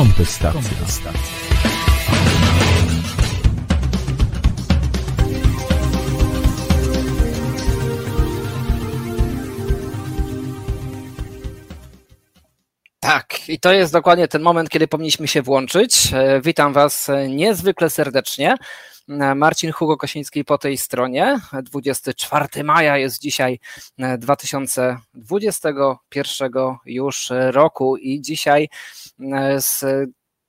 Kontestacja. Tak, i to jest dokładnie ten moment, kiedy powinniśmy się włączyć. E, witam Was e, niezwykle serdecznie. E, Marcin Hugo Kosiński po tej stronie. 24 maja jest dzisiaj 2021 już roku i dzisiaj z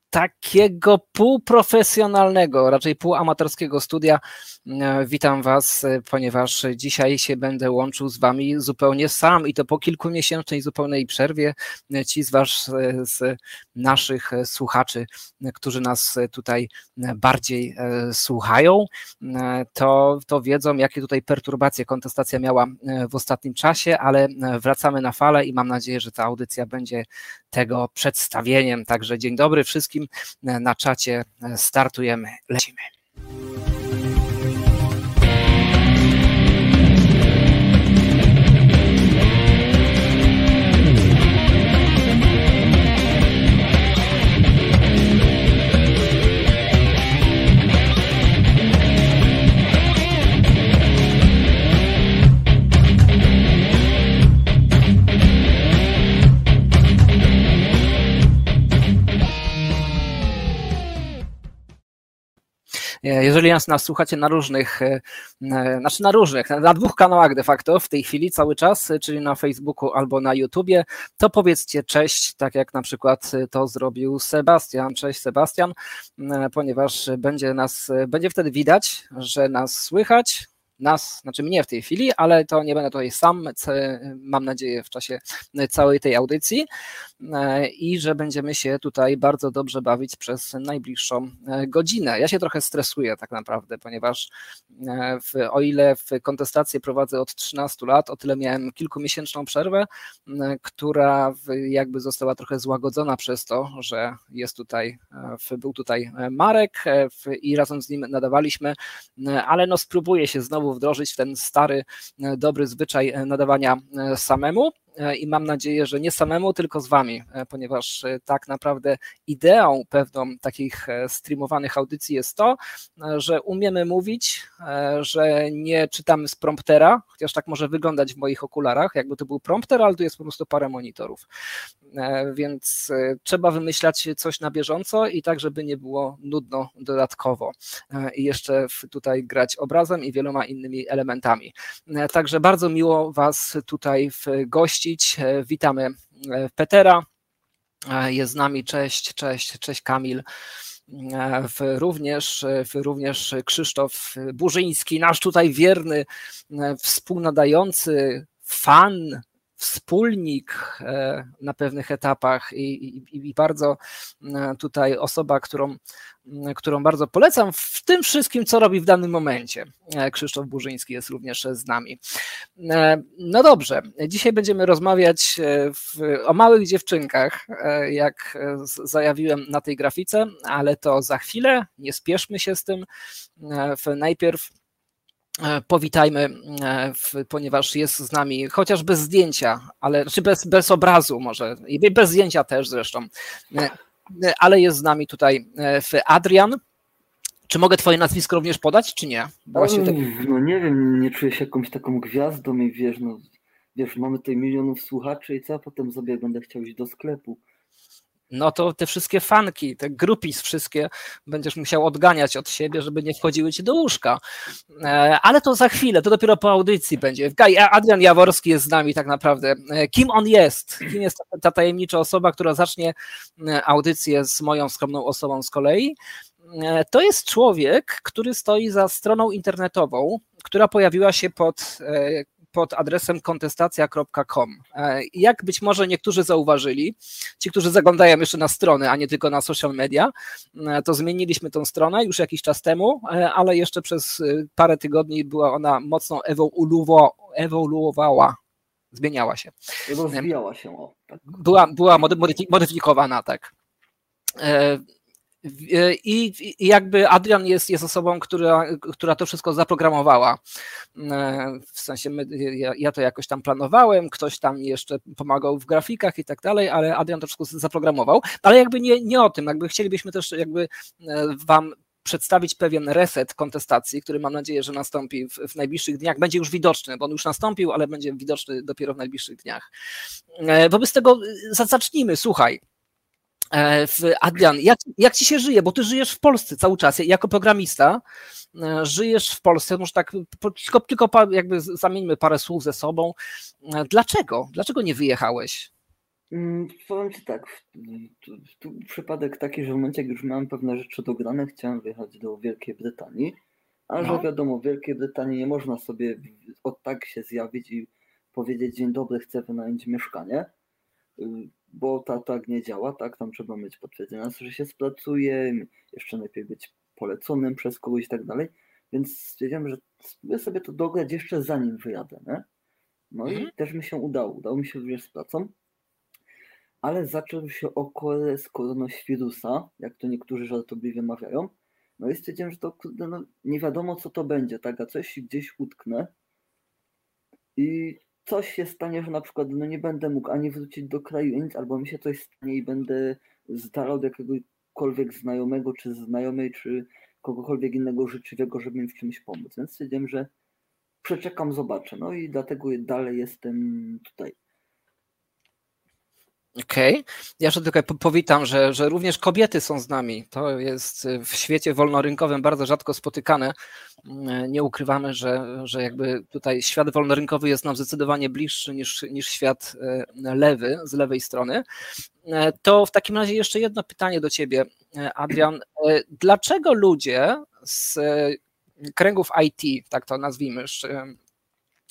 takiego półprofesjonalnego, raczej półamatorskiego studia. E, witam Was, e, ponieważ dzisiaj się będę łączył z Wami zupełnie sam i to po kilkumiesięcznej zupełnej przerwie. E, ci z Was, z naszych słuchaczy, którzy nas tutaj bardziej słuchają, to, to wiedzą, jakie tutaj perturbacje kontestacja miała w ostatnim czasie, ale wracamy na falę i mam nadzieję, że ta audycja będzie tego przedstawieniem. Także dzień dobry wszystkim na czacie. Startujemy, lecimy. Jeżeli nas, słuchacie na różnych, e, e, znaczy na różnych, na dwóch kanałach de facto w tej chwili cały czas, czyli na Facebooku albo na YouTubie, to powiedzcie cześć, tak jak na przykład to zrobił Sebastian. Cześć Sebastian, ponieważ będzie nas, będzie wtedy widać, że nas słychać, nas, znaczy mnie w tej chwili, ale to nie będę tutaj sam, mam nadzieję, w czasie całej tej audycji e, i że będziemy się tutaj bardzo dobrze bawić przez najbliższą e, godzinę. Ja się trochę stresuję tak naprawdę, ponieważ e, w, o ile w kontestację prowadzę od 13 lat, o tyle miałem kilkumiesięczną przerwę, która jakby została trochę złagodzona przez to, że jest tutaj, był tutaj Marek i razem z nim nadawaliśmy, ale no spróbuję się znowu wdrożyć w ten stary, e, dobry zwyczaj e, nadawania e, samemu. E, i mam nadzieję, że nie samemu, tylko z Wami, e, ponieważ e, tak naprawdę ideą pewną takich streamowanych audycji jest to, że umiemy mówić, że nie czytamy z promptera, chociaż tak może wyglądać w moich okularach, jakby to był prompter, ale tu jest po prostu parę monitorów. Więc trzeba wymyślać coś na bieżąco i tak, żeby nie było nudno dodatkowo. I jeszcze tutaj grać obrazem i wieloma innymi elementami. Także bardzo miło Was tutaj w gości gościć. E, witamy e, Petera. E, jest z nami, cześć, cześć, cześć Kamil. Również, również Krzysztof Burzyński, nasz tutaj wierny współnadający, fan, wspólnik na pewnych etapach i, i, i, bardzo tutaj osoba, którą którą bardzo polecam w tym wszystkim, co robi w danym momencie. E, Krzysztof Burzyński jest również z nami. E, no dobrze, dzisiaj będziemy rozmawiać e, w, o małych dziewczynkach, jak zajawiłem na tej grafice, ale to za chwilę, nie spieszmy się z tym. Najpierw powitajmy, ponieważ jest z nami, chociaż bez zdjęcia, ale czy znaczy bez, bez obrazu może, i bez zdjęcia też zresztą, ale jest z nami tutaj e, Adrian. Czy mogę twoje nazwisko również podać, czy nie? Właśnie tak... No nie wiem, nie czuję się jakąś taką gwiazdą i wiesz, no, wiesz, mamy tutaj milionów słuchaczy i co, potem sobie będę chciał iść do sklepu no to te wszystkie fanki, te grupis wszystkie będziesz musiał odganiać od siebie, żeby nie wchodziły ci do łóżka. E, ale to za chwilę, to dopiero po audycji będzie. Adrian Jaworski jest z nami tak naprawdę. E, kim on jest? Kim jest ta tajemnicza osoba, która zacznie e, audycję z moją skromną osobą z kolei? To jest człowiek, który stoi za stroną internetową, która pojawiła się pod pod adresem kontestacja.com. E, jak być może niektórzy zauważyli, ci, którzy zaglądają jeszcze na stronę, a nie tylko na social media, e, to zmieniliśmy tą stronę już jakiś czas temu, e, ale jeszcze przez parę tygodni była ona mocno ewoluowała, zmieniała się. Rozwijała się. O, tak. Była, była modyfikowana, tak. I, I, jakby Adrian jest, jest osobą, która, która to wszystko zaprogramowała. W sensie my, ja, ja, to jakoś tam planowałem, ktoś tam jeszcze pomagał w grafikach i tak dalej, ale Adrian to wszystko zaprogramował. Ale jakby nie, nie o tym, jakby chcielibyśmy też jakby wam przedstawić pewien reset kontestacji, który mam nadzieję, że nastąpi w, w, najbliższych dniach. Będzie już widoczny, bo on już nastąpił, ale będzie widoczny dopiero w najbliższych dniach. E, wobec tego e, zacznijmy. Słuchaj. E, Adrian, jak, jak ci się żyje? Bo ty żyjesz w Polsce cały czas. Jako programista żyjesz w Polsce, może tak tylko, tylko jakby zamieńmy parę słów ze sobą. Dlaczego? Dlaczego nie wyjechałeś? Mm, powiem Ci tak, tu, tu przypadek taki, że w momencie, jak już miałem pewne rzeczy dograne, chciałem wyjechać do Wielkiej Brytanii, a no. że wiadomo, w Wielkiej Brytanii nie można sobie od tak się zjawić i powiedzieć dzień dobry, chcę wynająć mieszkanie, y, bo ta, tak nie działa, tak, tam trzeba mieć potwierdzenie, że się spracuje, jeszcze najpierw być poleconym przez kogoś i tak dalej, więc stwierdziłem, że spróbuję sobie to dograć jeszcze zanim wyjadę, nie? No mhm. i też mi się udało, udało mi się również z pracą, ale zaczął się okres koronawirusa, jak to niektórzy żartobliwie mawiają. No i stwierdziłem, że to kurde, no, nie wiadomo co to będzie, tak, a coś gdzieś utknę i coś się stanie, że na przykład no, nie będę mógł ani wrócić do kraju nic, albo mi się coś stanie i będę zdalał od jakiegokolwiek znajomego, czy znajomej, czy kogokolwiek innego życzliwego, żeby mi w czymś pomóc. Więc stwierdziłem, że przeczekam, zobaczę. No i dlatego dalej jestem tutaj. Okej. Okay. Ja jeszcze tylko powitam, że, że również kobiety są z nami. To jest w świecie wolnorynkowym bardzo rzadko spotykane. Nie ukrywamy, że, że jakby tutaj świat wolnorynkowy jest nam zdecydowanie bliższy niż, niż świat e, lewy, z lewej strony. To w takim razie jeszcze jedno pytanie do ciebie, Adrian. Dlaczego ludzie z kręgów IT, tak to nazwijmy,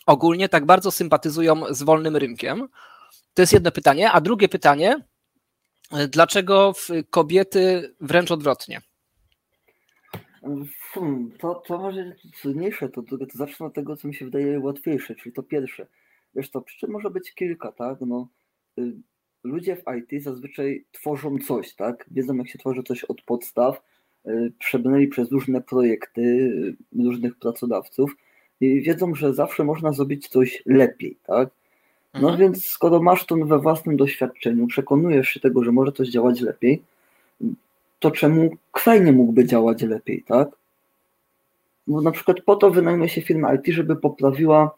ogólnie tak bardzo sympatyzują z wolnym rynkiem? To jest jedno pytanie. A drugie pytanie, dlaczego kobiety wręcz odwrotnie? Hmm, to, to może trudniejsze, to drugie, to zacznę od tego, co mi się wydaje łatwiejsze, czyli to pierwsze. Wiesz to, przyczyn może być kilka, tak? No, y, ludzie w IT zazwyczaj tworzą coś, tak? Wiedzą, jak się tworzy coś od podstaw, y, przebrnęli przez różne projekty y, różnych pracodawców i wiedzą, że zawsze można zrobić coś lepiej, tak? No mhm. więc skoro masz to we własnym doświadczeniu, przekonujesz się tego, że może coś działać lepiej, to czemu kraj nie mógłby działać lepiej, tak? No na przykład po to wynajmuje się firma IT, żeby poprawiła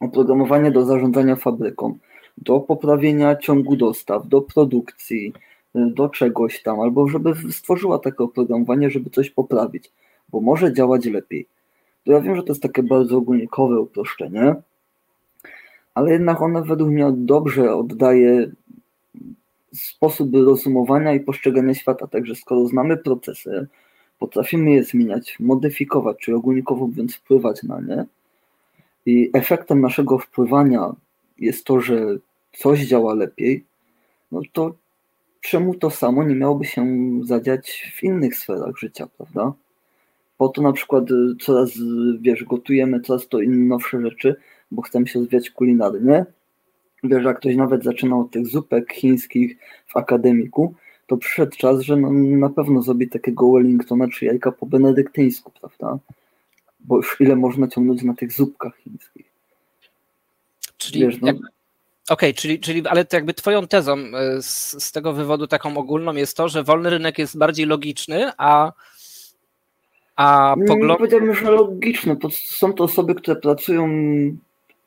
oprogramowanie do zarządzania fabryką, do poprawienia ciągu dostaw, do produkcji, do czegoś tam, albo żeby stworzyła takie oprogramowanie, żeby coś poprawić, bo może działać lepiej. To ja wiem, że to jest takie bardzo ogólnikowe uproszczenie, ale jednak ona według mnie dobrze oddaje sposób rozumowania i postrzegania świata. Także skoro znamy procesy, potrafimy je zmieniać, modyfikować, czy ogólnikowo mówiąc wpływać na nie, i efektem naszego wpływania jest to, że coś działa lepiej, no to czemu to samo nie miałoby się zadziać w innych sferach życia, prawda? Po to na przykład coraz, wiesz, gotujemy coraz to inne nowsze rzeczy, bo chcemy się rozwijać kulinarnie. Wiesz, jak ktoś nawet zaczynał od tych zupek chińskich w akademiku, to przyszedł czas, że no, na pewno zrobi takiego Wellingtona czy jajka po benedyktyńsku, prawda? Bo już ile można ciągnąć na tych zupkach chińskich. Czyli Wiesz, no, Okej, okay, czyli, czyli ale to jakby twoją tezą e, z, z, tego wywodu taką ogólną jest to, że wolny rynek jest bardziej logiczny, a, a pogląd... Nie powiedziałbym, że logiczny. Są to osoby, które pracują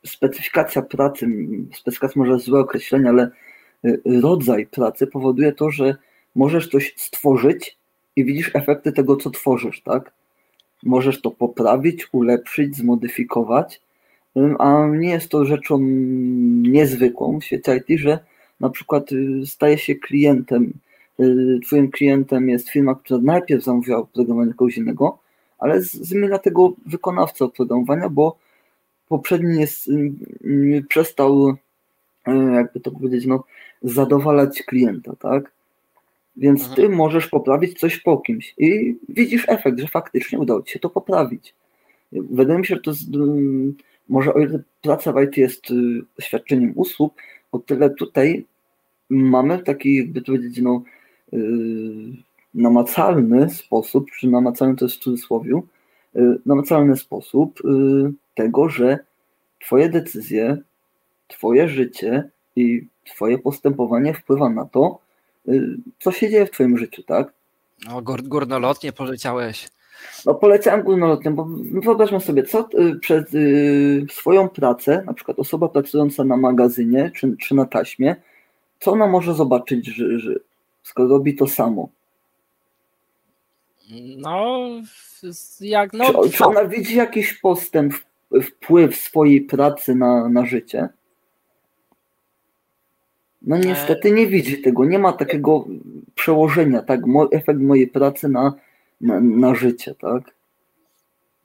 specyfikacja pracy, specyfikacja może złe określenie, ale y, rodzaj pracy powoduje to, że możesz coś stworzyć i widzisz efekty tego, co tworzysz, tak? Możesz to poprawić, ulepszyć, zmodyfikować, a nie jest to rzeczą niezwykłą w świecie IT, że na przykład y, staje się klientem, y, twoim klientem jest firma, która najpierw zamówiła oprogramowanie kogoś innego, ale zmienia tego wykonawcę oprogramowania, bo poprzedni jest, y, y, przestał, y, jakby to powiedzieć, no, zadowalać klienta, tak? Więc ty możesz poprawić coś po kimś i widzisz efekt, że faktycznie udało ci się to poprawić. Wydaje mi się, że to jest, może o ile praca w IT jest świadczeniem usług, o tyle tutaj mamy taki, jakby to powiedzieć, no, namacalny sposób, czy namacalny to jest w cudzysłowie, namacalny sposób tego, że Twoje decyzje, Twoje życie i Twoje postępowanie wpływa na to, co się dzieje w Twoim życiu, tak? No, górnolotnie poleciałeś. No poleciałem górnolotnie, bo wyobraźmy sobie, co y, przez y, swoją pracę, na przykład osoba pracująca na magazynie czy, czy na taśmie, co ona może zobaczyć, że, że skoro robi to samo? No, jak no. Czy, czy ona widzi jakiś postęp, wpływ swojej pracy na, na życie? No niestety nie widzi tego, nie ma takiego przełożenia, tak, efekt mojej pracy na, na, na życie, tak?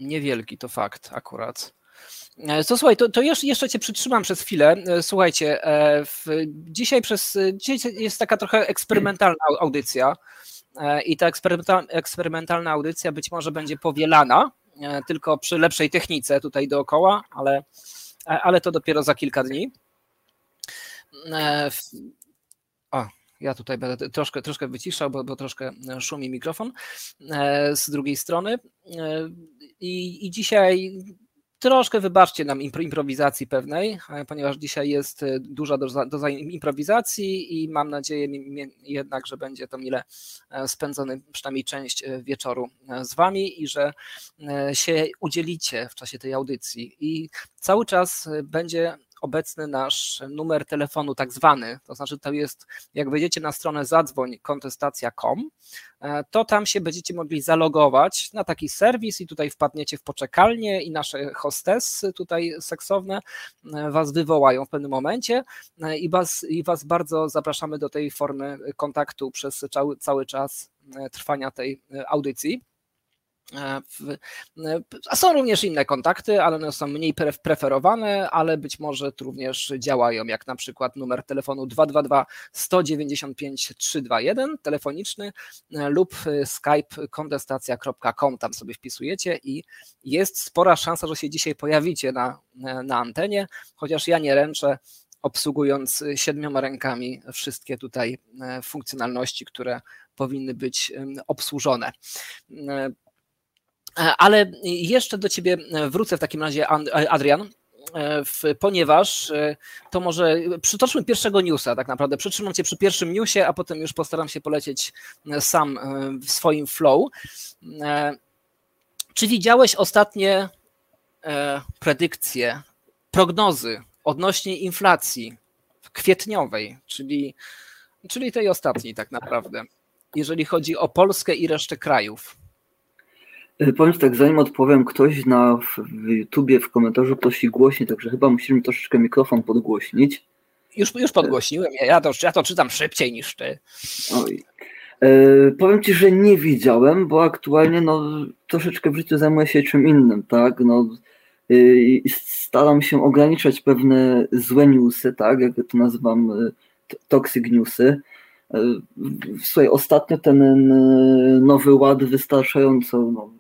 Niewielki to fakt akurat. E, to słuchaj, to, to jeszcze cię przytrzymam przez chwilę. E, słuchajcie, e, w, dzisiaj przez dzisiaj jest taka trochę eksperymentalna audycja i ta eksperymentalna audycja być może będzie powielana, tylko przy lepszej technice tutaj dookoła, ale, ale to dopiero za kilka dni. O, ja tutaj będę troszkę, troszkę wyciszał, bo, bo troszkę szumi mikrofon e, z drugiej strony. E, I, i dzisiaj troszkę wybaczcie nam improwizacji pewnej, e, ponieważ dzisiaj jest duża doza, doza improwizacji i mam nadzieję jednak, że będzie to mile spędzony przynajmniej część wieczoru z wami i że się udzielicie w czasie tej audycji. I cały czas będzie obecny nasz numer telefonu tak zwany, to znaczy to jest, jak wejdziecie na stronę zadzwoń kontestacja.com, e, to tam się będziecie mogli zalogować na taki serwis i tutaj wpadniecie w poczekalnię i nasze hostessy tutaj seksowne e, was wywołają w pewnym momencie e, i was, i was bardzo zapraszamy do tej formy kontaktu przez cały, cały czas trwania tej audycji. E, e, a są również inne kontakty, ale one są mniej preferowane, ale być może również działają, jak na przykład numer telefonu 222 195 321 telefoniczny e, lub skype kontestacja.com, tam sobie wpisujecie i jest spora szansa, że się dzisiaj pojawicie na, na antenie, chociaż ja nie ręczę, obsługując siedmioma rękami wszystkie tutaj funkcjonalności, które powinny być obsłużone. E, ale jeszcze do ciebie e, wrócę w takim razie, e, Adrian, ponieważ to może przytoczmy pierwszego newsa tak naprawdę. Przytrzymam cię przy pierwszym newsie, a potem już postaram się polecieć sam w swoim flow. Czy widziałeś ostatnie predykcje, prognozy odnośnie inflacji kwietniowej, czyli, czyli tej ostatniej tak naprawdę, jeżeli chodzi o Polskę i resztę krajów? E, powiem tak, zanim odpowiem, ktoś na w YouTubie w komentarzu prosi głośniej, także chyba musimy troszeczkę mikrofon podgłośnić. Już, już podgłośniłem, ja to, ja to czytam szybciej niż ty. Oj. E, powiem ci, że nie widziałem, bo aktualnie no, troszeczkę w życiu zajmuję się czym innym, tak? No, e, staram się ograniczać pewne złe newsy, tak? Jak to nazywam, e, toxic newsy. Słuchaj, ostatnio ten nowy ład wystarczająco no,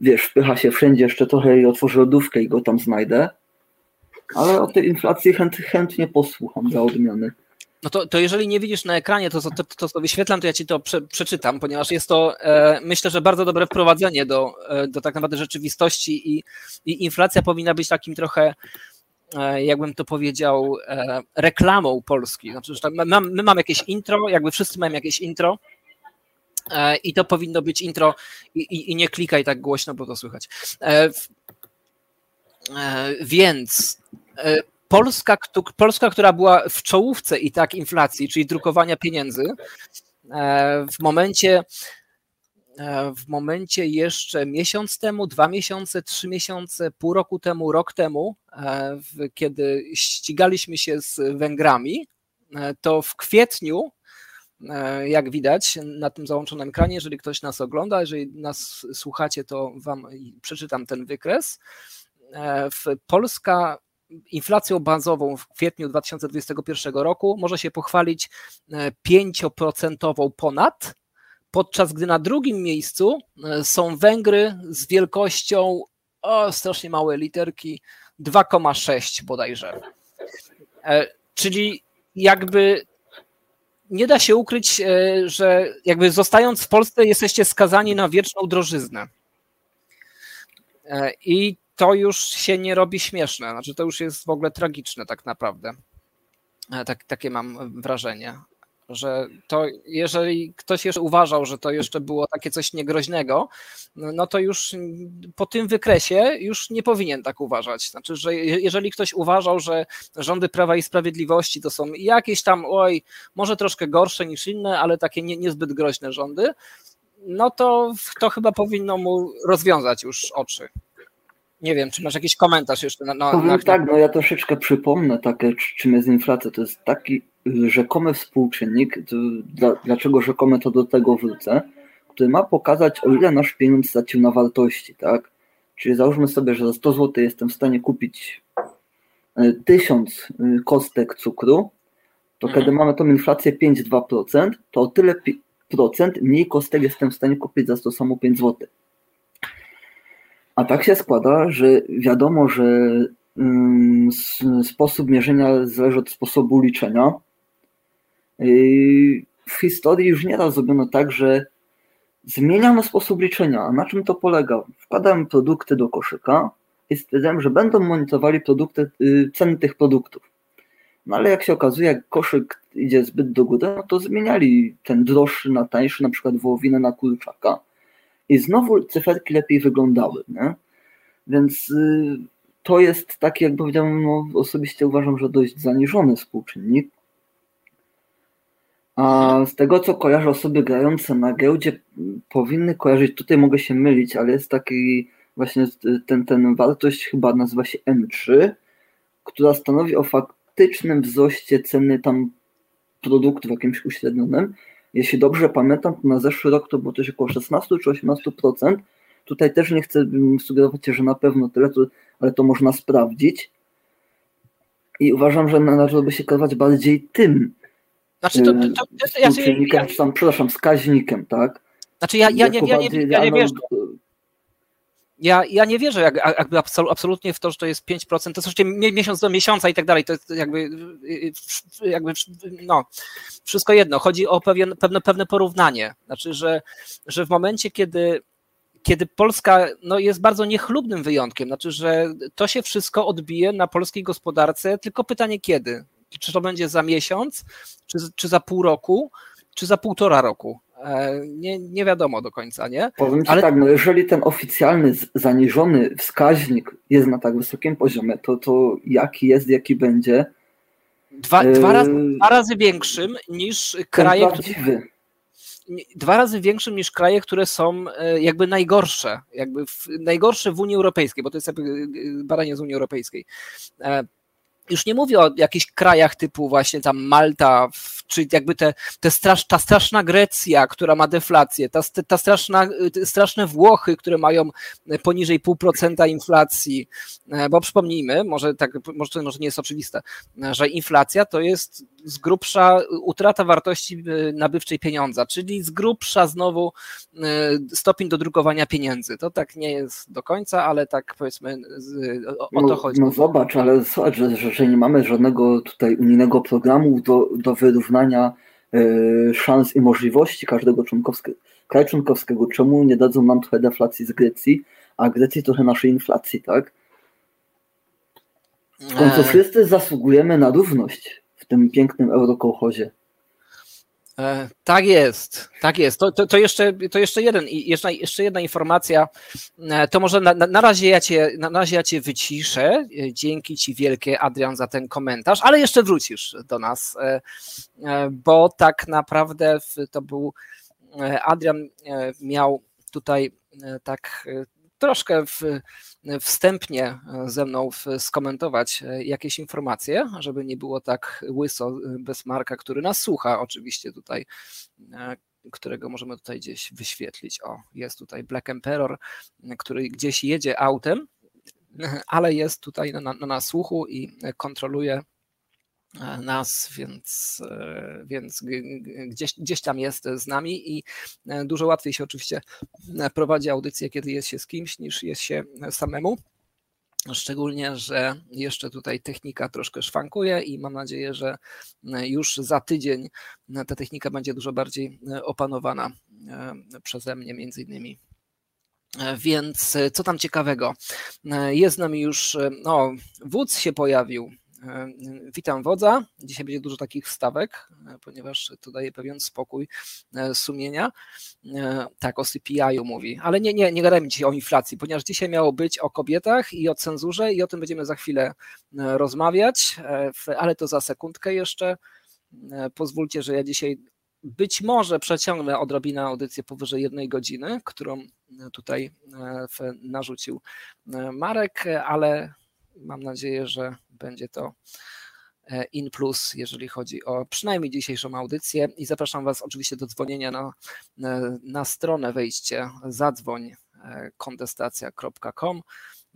wiesz, wpycha się wszędzie jeszcze trochę i otworzy lodówkę i go tam znajdę. Ale o tej inflacji chęt, chętnie posłucham za odmiany. No to, to jeżeli nie widzisz na ekranie, to, to, to, to wyświetlam, to ja ci to prze, przeczytam, ponieważ jest to, e, myślę, że bardzo dobre wprowadzenie do, e, do tak naprawdę rzeczywistości i, i inflacja powinna być takim trochę, e, jakbym to powiedział, e, reklamą Polski. Znaczy, że my, my mamy jakieś intro, jakby wszyscy mają jakieś intro, I to powinno być intro i, i, i nie klikaj tak głośno, bo to słychać. E, e, więc Polska, Polska, która była w czołówce i tak inflacji, czyli drukowania pieniędzy, w momencie w momencie jeszcze miesiąc temu, dwa miesiące, trzy miesiące, pół roku temu, rok temu, kiedy ścigaliśmy się z Węgrami, to w kwietniu E, jak widać na tym załączonym ekranie, jeżeli ktoś nas ogląda, jeżeli nas słuchacie, to Wam przeczytam ten wykres. E, Polska inflacją bazową w kwietniu 2021 roku może się pochwalić 5% e, ponad, podczas gdy na drugim miejscu są Węgry z wielkością o strasznie małe literki 2,6 bodajże. Czyli jakby nie da się ukryć, że jakby zostając w Polsce jesteście skazani na wieczną drożyznę. I to już się nie robi śmieszne, znaczy to już jest w ogóle tragiczne tak naprawdę. Tak, takie mam wrażenie że to jeżeli ktoś jeszcze uważał, że to jeszcze było takie coś niegroźnego, no to już po tym wykresie już nie powinien tak uważać. Znaczy, że jeżeli ktoś uważał, że rządy Prawa i Sprawiedliwości to są jakieś tam, oj, może troszkę gorsze niż inne, ale takie nie, niezbyt groźne rządy, no to to chyba powinno mu rozwiązać już oczy. Nie wiem, czy masz jakiś komentarz jeszcze na, na, Powiem na... tak, no ja troszeczkę przypomnę takie, czym jest inflacja. To jest taki rzekomy współczynnik, dla, dlaczego rzekomy to do tego wrócę, który ma pokazać, o ile nasz pieniądz stracił na wartości, tak? Czyli załóżmy sobie, że za 100 zł jestem w stanie kupić 1000 e, e, kostek cukru, to mhm. kiedy mamy tą inflację 5-2%, to o tyle procent mniej kostek jestem w stanie kupić za to samo 5 zł. A tak się składa, że wiadomo, że mm, sposób mierzenia zależy od sposobu liczenia. W historii już nieraz zrobiono tak, że zmieniano sposób liczenia. A na czym to polega? Wkładałem produkty do koszyka i stwierdzałem, że będą monitorowali produkty, y, ceny tych produktów. No ale jak się okazuje, jak koszyk idzie zbyt do góry, no to zmieniali ten droższy na tańszy, na przykład wołowinę na kurczaka. I znowu cyferki lepiej wyglądały. Nie? Więc y, to jest taki, jak powiedziałem, no, osobiście uważam, że dość zaniżony współczynnik. A z tego, co kojarzę osoby grające na giełdzie, powinny kojarzyć, tutaj mogę się mylić, ale jest taki właśnie ten, ten wartość chyba nazywa się M3, która stanowi o faktycznym wzroście ceny tam produktu w jakimś uśrednionym. Jeśli dobrze pamiętam, to na zeszły rok to było coś około 16 czy 18%. Tutaj też nie chcę sugerować, że na pewno tyle, ale to można sprawdzić. I uważam, że należałoby się kierować bardziej tym, znaczy to, to, to, ja, ja, czy tam, przepraszam, wskaźnikiem, tak? Znaczy ja, ja, nie, ja, nie, ja nie wierzę. Ja, ja nie wierzę jak, jakby absolutnie w to, że to jest 5%, to jest oczywiście miesiąc do miesiąca i tak dalej, to jest jakby, jakby no, wszystko jedno. Chodzi o pewien, pewne, pewne porównanie. Znaczy, że, że w momencie, kiedy kiedy Polska no, jest bardzo niechlubnym wyjątkiem, znaczy, że to się wszystko odbije na polskiej gospodarce, tylko pytanie kiedy czy to będzie za miesiąc, czy, czy za pół roku, czy za półtora roku. E, nie, nie wiadomo do końca, nie? Powiem Ci Ale... tak, no jeżeli ten oficjalny zaniżony wskaźnik jest na tak wysokim poziomie, to, to jaki jest, jaki będzie? Dwa, e... dwa, razy, dwa razy większym niż kraje. Które, dwa razy większym niż kraje, które są e, jakby najgorsze, jakby w, najgorsze w Unii Europejskiej, bo to jest jakby badanie z Unii Europejskiej już nie mówię o jakichś krajach typu właśnie tam Malta, czy jakby te, te strasz, ta straszna Grecja, która ma deflację, ta, ta straszna, straszne Włochy, które mają poniżej 0,5% inflacji, e, bo przypomnijmy, może tak, może może nie jest oczywiste, że inflacja to jest z grubsza utrata wartości e, nabywczej pieniądza, czyli z grubsza znowu e, stopień dodrukowania pieniędzy. To tak nie jest do końca, ale tak powiedzmy o, o to no, chodzi. No zobacz, ale zobacz, że, że nie mamy żadnego tutaj unijnego programu do, do wyrównania e, szans i możliwości każdego członkowskiego, kraju członkowskiego. Czemu nie dadzą nam trochę deflacji z Grecji, a Grecji trochę naszej inflacji, tak? W końcu wszyscy zasługujemy na równość w tym pięknym eurokołchozie. E, tak jest, tak jest. To, to, to, jeszcze, to jeszcze, jeden, jeszcze, jeszcze jedna informacja. E, to może na, na, razie ja cię, na razie ja cię wyciszę. E, dzięki Ci wielkie, Adrian, za ten komentarz, ale jeszcze wrócisz do nas, bo tak naprawdę to był Adrian miał tutaj tak troszkę w, wstępnie ze mną skomentować jakieś informacje, żeby nie było tak łyso bez Marka, który nas słucha oczywiście tutaj, którego możemy tutaj gdzieś wyświetlić. O, jest tutaj Black Emperor, który gdzieś jedzie autem, ale jest tutaj na, na, na słuchu i kontroluje nas, więc, e, więc gdzieś, gdzieś tam jest z nami i e, dużo łatwiej się oczywiście prowadzi audycję, kiedy jest się z kimś, niż jest się samemu. Szczególnie, że jeszcze tutaj technika troszkę szwankuje i mam nadzieję, że już za tydzień ta technika będzie dużo bardziej opanowana przeze mnie między innymi. Więc co tam ciekawego? Jest z nami już, no, wódz się pojawił, E, witam wodza. Dzisiaj będzie dużo takich wstawek, e, ponieważ to daje pewien spokój e, sumienia. Tak, o CPI-u mówi, ale nie, nie, nie gadajmy dzisiaj o inflacji, ponieważ dzisiaj miało być o kobietach i o cenzurze i o tym będziemy za chwilę rozmawiać, ale to za sekundkę jeszcze. Pozwólcie, że ja dzisiaj być może przeciągnę odrobinę audycję powyżej jednej godziny, którą tutaj narzucił Marek, ale mam nadzieję, że będzie to e, in plus, jeżeli chodzi o przynajmniej dzisiejszą audycję. I zapraszam Was oczywiście do dzwonienia na, na stronę wejście zadzwoń e, kontestacja.com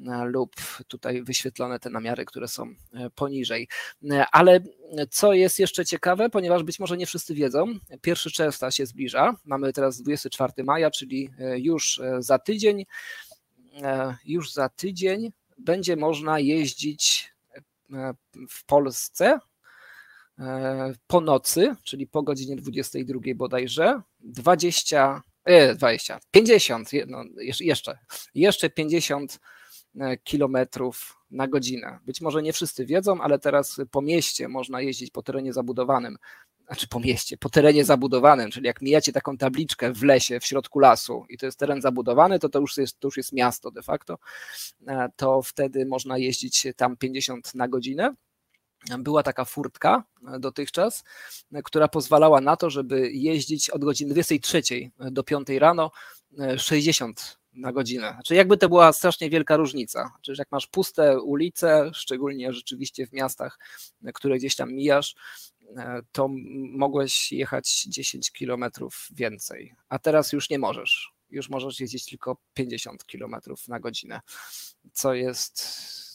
e, lub tutaj wyświetlone te namiary, które są poniżej. Ale co jest jeszcze ciekawe, ponieważ być może nie wszyscy wiedzą, pierwszy czerwca się zbliża. Mamy teraz 24 maja, czyli już za tydzień. Już za tydzień będzie można jeździć e, w Polsce e, po nocy, czyli po godzinie 22 bodajże, 20, e, 20 50, no jeszcze, jeszcze 50 e, kilometrów na godzinę. Być może nie wszyscy wiedzą, ale teraz po mieście można jeździć po terenie zabudowanym znaczy po mieście, po terenie zabudowanym, czyli jak mijacie taką tabliczkę w lesie, w środku lasu i to jest teren zabudowany, to to już jest, to już jest miasto de facto, e, to wtedy można jeździć tam 50 na godzinę. Była taka furtka e, dotychczas, e, która pozwalała na to, żeby jeździć od godziny 23 do 5 rano 60 na godzinę. Znaczy jakby to była strasznie wielka różnica. Znaczy, jak masz puste ulice, szczególnie rzeczywiście w miastach, które gdzieś tam mijasz, to mogłeś jechać 10 kilometrów więcej, a teraz już nie możesz. Już możesz jeździć tylko 50 kilometrów na godzinę, co jest,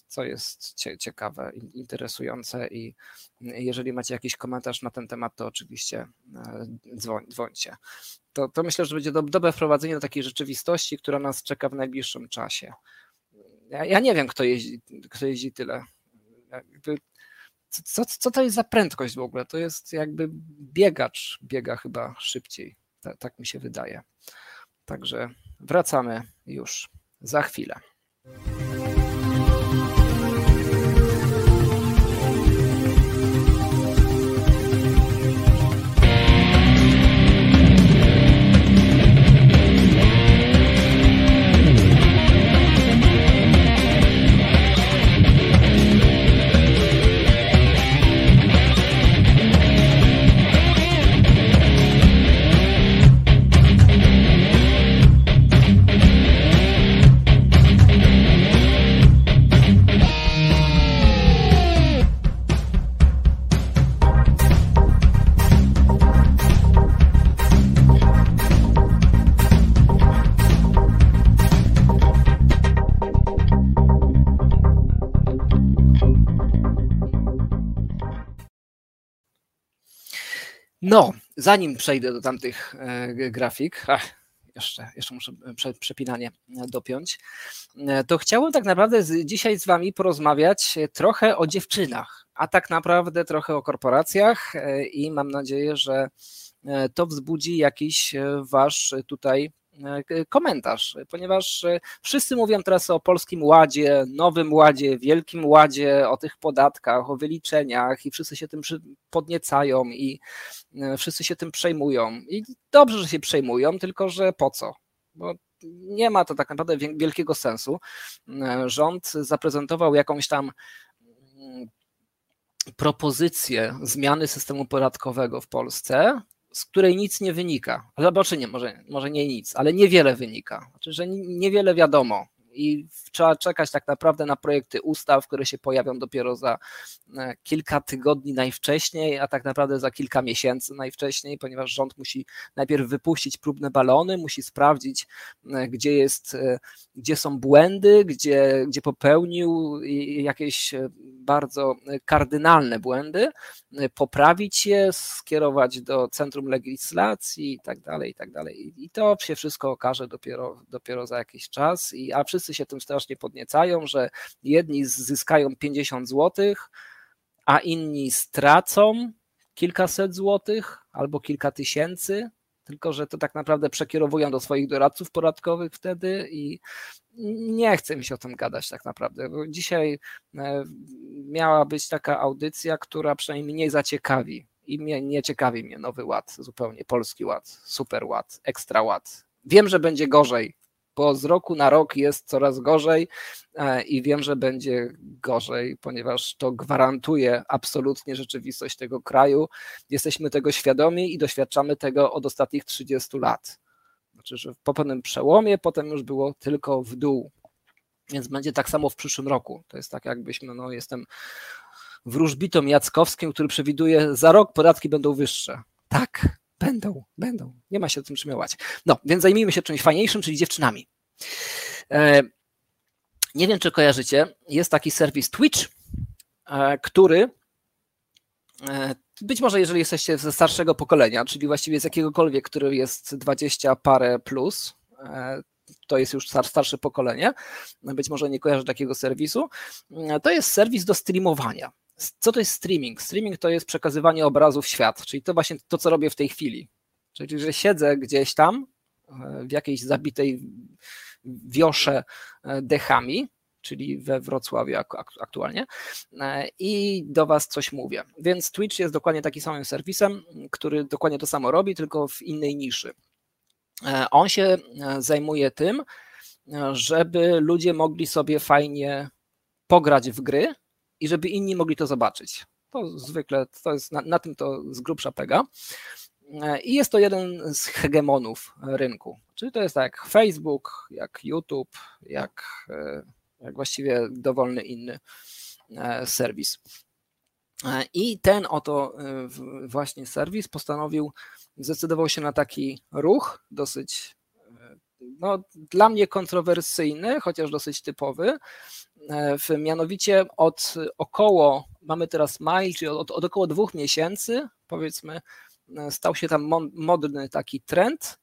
co jest ciekawe, interesujące i jeżeli macie jakiś komentarz na ten temat, to oczywiście e, dzwoń, dzwońcie. To, to myślę, że będzie do, dobre wprowadzenie do takiej rzeczywistości, która nas czeka w najbliższym czasie. Ja, ja nie wiem, kto jeździ, kto jeździ tyle. Co, co to jest za prędkość w ogóle? To jest jakby biegacz biega chyba szybciej. tak, tak mi się wydaje. Także wracamy już za chwilę. No, zanim przejdę do tamtych e, grafik, ach, jeszcze, jeszcze muszę prze, przepinanie dopiąć, e, to chciałbym tak naprawdę z, dzisiaj z Wami porozmawiać trochę o dziewczynach, a tak naprawdę trochę o korporacjach e, i mam nadzieję, że to wzbudzi jakiś Wasz tutaj E, komentarz, ponieważ e, wszyscy mówią teraz o polskim ładzie, nowym ładzie, wielkim ładzie, o tych podatkach, o wyliczeniach i wszyscy się tym podniecają i e, wszyscy się tym przejmują. I dobrze, że się przejmują, tylko że po co? Bo nie ma to tak naprawdę wielkiego sensu. Rząd zaprezentował jakąś tam mm, propozycję zmiany systemu podatkowego w Polsce, z której nic nie wynika. Znaczy nie, może, może nie nic, ale niewiele wynika. Znaczy, że niewiele wiadomo i trzeba czekać tak naprawdę na projekty ustaw, które się pojawią dopiero za e, kilka tygodni najwcześniej, a tak naprawdę za kilka miesięcy najwcześniej, ponieważ rząd musi najpierw wypuścić próbne balony, musi sprawdzić, e, gdzie jest, e, gdzie są błędy, gdzie, gdzie popełnił jakieś bardzo kardynalne błędy, poprawić je, skierować do Centrum Legislacji i tak dalej, i tak dalej. I to się wszystko okaże dopiero, dopiero za jakiś czas, I, a wszyscy się tym strasznie podniecają, że jedni zyskają 50 złotych, a inni stracą kilkaset złotych albo kilka tysięcy, tylko że to tak naprawdę przekierowują do swoich doradców podatkowych wtedy i nie chcę mi się o tym gadać tak naprawdę, dzisiaj e, miała być taka audycja, która przynajmniej mnie zaciekawi i mnie nie ciekawi mnie nowy ład, zupełnie polski ład, super ład, ekstra ład. Wiem, że będzie gorzej, bo z roku na rok jest coraz gorzej e, i wiem, że będzie gorzej, ponieważ to gwarantuje absolutnie rzeczywistość tego kraju. Jesteśmy tego świadomi i doświadczamy tego od ostatnich 30 lat. Znaczy, że po pewnym przełomie potem już było tylko w dół. Więc będzie tak samo w przyszłym roku. To jest tak, jakbyśmy, no jestem wróżbitą Jackowskim, który przewiduje, za rok podatki będą wyższe. Tak, Będą, będą. Nie ma się o tym przymiować. No, więc zajmijmy się czymś fajniejszym, czyli dziewczynami. E, nie wiem, czy kojarzycie, jest taki serwis Twitch, e, który e, być może jeżeli jesteście ze starszego pokolenia, czyli właściwie z jakiegokolwiek, który jest 20 parę plus, to jest już starsze pokolenie, być może nie kojarzy takiego serwisu, to jest serwis do streamowania. Co to jest streaming? Streaming to jest przekazywanie obrazów w świat, czyli to właśnie to, co robię w tej chwili. Czyli, że siedzę gdzieś tam e, w jakiejś zabitej wiosze e, dechami, czyli we Wrocławiu aktualnie, e, i do Was coś mówię. Więc Twitch jest dokładnie takim samym serwisem, który dokładnie to samo robi, tylko w innej niszy. On się zajmuje tym, żeby ludzie mogli sobie fajnie pograć w gry, i żeby inni mogli to zobaczyć. To zwykle, to jest na, na tym to z grubsza pega. E, I jest to jeden z hegemonów rynku. Czyli to jest tak jak Facebook, jak YouTube, jak, e, jak właściwie dowolny inny e, serwis. I ten oto właśnie serwis postanowił, zdecydował się na taki ruch dosyć no, dla mnie kontrowersyjny, chociaż dosyć typowy. E, mianowicie od około, mamy teraz maj, czyli od, od około dwóch miesięcy, powiedzmy, e, stał się tam modny taki trend,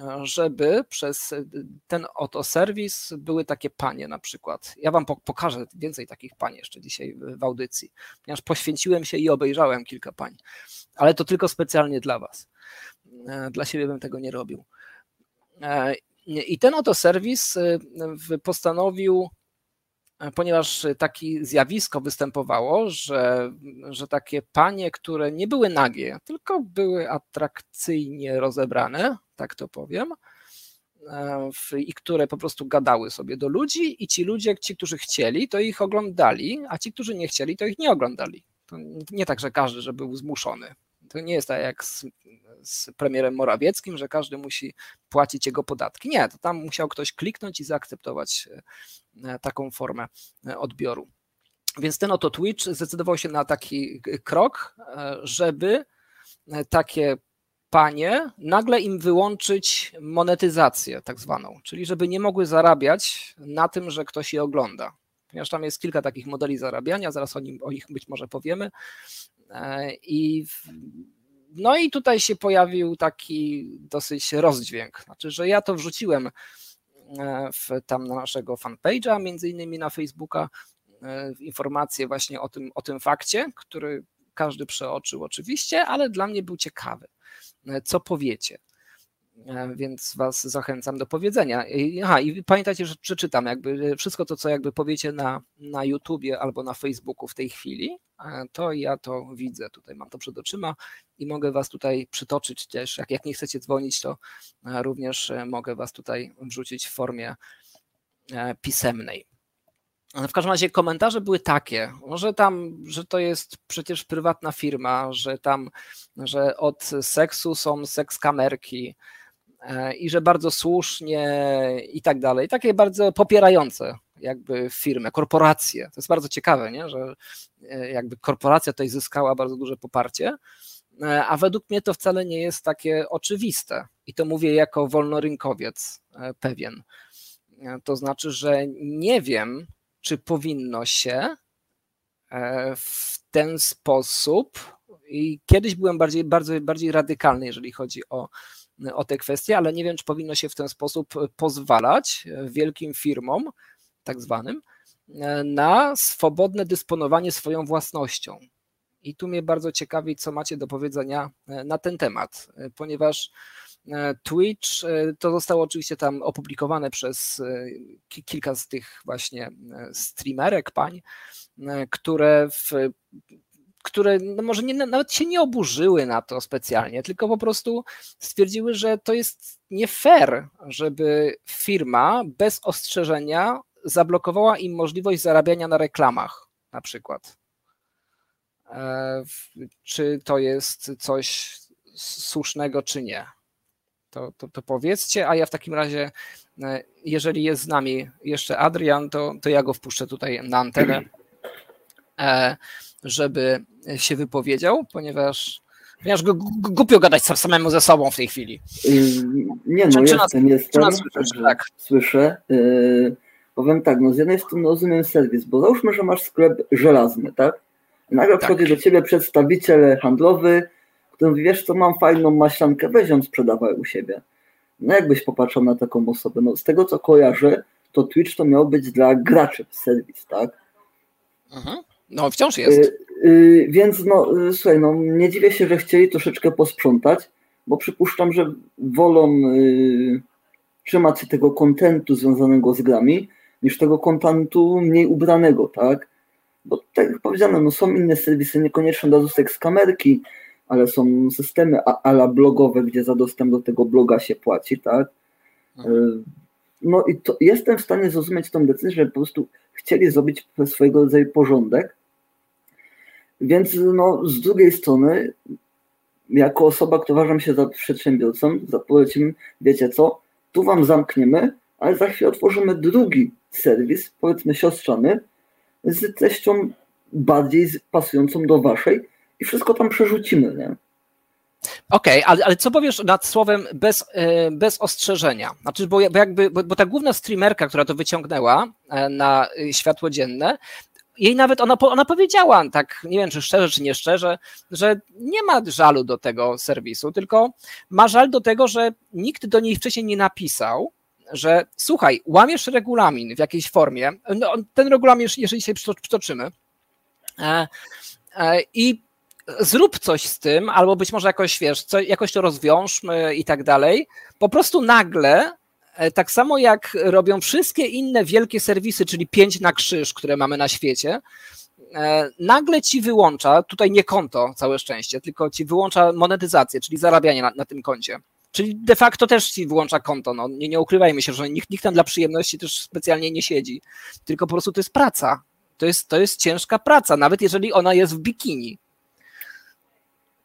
e, żeby przez ten oto serwis były takie panie na przykład. Ja wam pokażę więcej takich pań jeszcze dzisiaj w audycji, ponieważ poświęciłem się i obejrzałem kilka pań, ale to tylko specjalnie dla was. Dla siebie bym tego nie robił. I ten oto serwis postanowił, ponieważ takie zjawisko występowało, że, że takie panie, które nie były nagie, tylko były atrakcyjnie rozebrane, tak to powiem, e, i które po prostu gadały sobie do ludzi, i ci ludzie, ci, którzy chcieli, to ich oglądali, a ci, którzy nie chcieli, to ich nie oglądali. To nie tak, że każdy, że był zmuszony. To nie jest tak jak z, z premierem Morawieckim, że każdy musi płacić jego podatki. Nie, to tam musiał ktoś kliknąć i zaakceptować e, taką formę e, odbioru. Więc ten oto Twitch zdecydował się na taki krok, e, żeby takie panie nagle im wyłączyć monetyzację tak zwaną, czyli żeby nie mogły zarabiać na tym, że ktoś je ogląda. Ponieważ tam jest kilka takich modeli zarabiania, zaraz o, nim, o nich być może powiemy. I no i tutaj się pojawił taki dosyć rozdźwięk. Znaczy, że ja to wrzuciłem e, w, tam na naszego fanpage'a, między innymi na Facebooka, e, informacje właśnie o tym, o tym fakcie, który każdy przeoczył oczywiście, ale dla mnie był ciekawy. E, co powiecie? E, więc Was zachęcam do powiedzenia. Aha, i pamiętajcie, że przeczytam jakby wszystko to, co jakby powiecie na, na YouTubie albo na Facebooku w tej chwili, e, to ja to widzę, tutaj mam to przed oczyma i mogę Was tutaj przytoczyć też, jak, jak nie chcecie dzwonić, to e, również mogę Was tutaj wrzucić w formie pisemnej. W każdym razie komentarze były takie, że tam, że to jest przecież prywatna firma, że tam, że od seksu są seks kamerki, E, i że bardzo słusznie i tak dalej. Takie bardzo popierające jakby firmy, korporacje. To jest bardzo ciekawe, nie? że e, jakby korporacja tutaj zyskała bardzo duże poparcie, e, a według mnie to wcale nie jest takie oczywiste. I to mówię jako wolnorynkowiec pewien. To znaczy, że nie wiem, czy powinno się w ten sposób i kiedyś byłem bardziej, bardzo, bardziej radykalny, jeżeli chodzi o, o te kwestie, ale nie wiem, czy powinno się w ten sposób pozwalać wielkim firmom, tak zwanym, na swobodne dysponowanie swoją własnością. I tu mnie bardzo ciekawi, co macie do powiedzenia na ten temat, ponieważ Twitch to zostało oczywiście tam opublikowane przez kilka z tych właśnie streamerek, pań, które w które no może nie, nawet się nie oburzyły na to specjalnie, tylko po prostu stwierdziły, że to jest nie fair, żeby firma bez ostrzeżenia zablokowała im możliwość zarabiania na reklamach, na przykład. E, czy to jest coś słusznego, czy nie? To, to, to powiedzcie, a ja w takim razie, e, jeżeli jest z nami jeszcze Adrian, to, to ja go wpuszczę tutaj na antenę. Żeby się wypowiedział, ponieważ Ponieważ głupio gadać samemu ze sobą w tej chwili. Nie no, czy, jestem, nas, jestem. Nas słyszysz, tak. Słyszę. Yy, powiem tak, no z jednej strony rozumiem serwis, bo załóżmy, że masz sklep żelazny, tak? Nagle tak. przychodzi do ciebie przedstawiciel handlowy, który mówi, wiesz co, mam fajną maślankę, weź ją sprzedawaj u siebie. No jakbyś popatrzył na taką osobę? No z tego co kojarzę, to Twitch to miał być dla graczy serwis, tak? Mhm. No, wciąż jest. Yy, więc no, yy, słuchaj, no, nie dziwię się, że chcieli troszeczkę posprzątać, bo przypuszczam, że wolą yy, trzymać się tego kontentu związanego z grami, niż tego kontentu mniej ubranego, tak? Bo tak jak powiedziano, no, są inne serwisy, niekoniecznie od razu z kamerki, ale są systemy ala blogowe, gdzie za dostęp do tego bloga się płaci, tak? Mhm. No i to jestem w stanie zrozumieć tą decyzję, że po prostu chcieli zrobić swojego rodzaju porządek, więc no, z drugiej strony, jako osoba, która uważam się za przedsiębiorcą, polecimy, wiecie co, tu wam zamkniemy, ale za chwilę otworzymy drugi serwis, powiedzmy siostrzany, z treścią bardziej pasującą do waszej i wszystko tam przerzucimy, nie? Okej, okay, ale, ale co powiesz nad słowem bez, e, bez ostrzeżenia? Znaczy, bo, jakby, bo, bo ta główna streamerka, która to wyciągnęła e, na światło dzienne, jej nawet ona, ona powiedziała, tak nie wiem czy szczerze, czy nie szczerze, że nie ma żalu do tego serwisu, tylko ma żal do tego, że nikt do niej wcześniej nie napisał, że słuchaj, łamiesz regulamin w jakiejś formie, no, ten regulamin, jeżeli się przytoczymy, e, e, i zrób coś z tym, albo być może jakoś, wiesz, co, jakoś to rozwiążmy i tak dalej, po prostu nagle tak samo jak robią wszystkie inne wielkie serwisy, czyli pięć na krzyż, które mamy na świecie, e, nagle ci wyłącza, tutaj nie konto, całe szczęście, tylko ci wyłącza monetyzację, czyli zarabianie na, na tym koncie. Czyli de facto też ci wyłącza konto. No, nie, nie ukrywajmy się, że nikt, nikt tam dla przyjemności też specjalnie nie siedzi, tylko po prostu to jest praca. To jest, to jest ciężka praca, nawet jeżeli ona jest w bikini.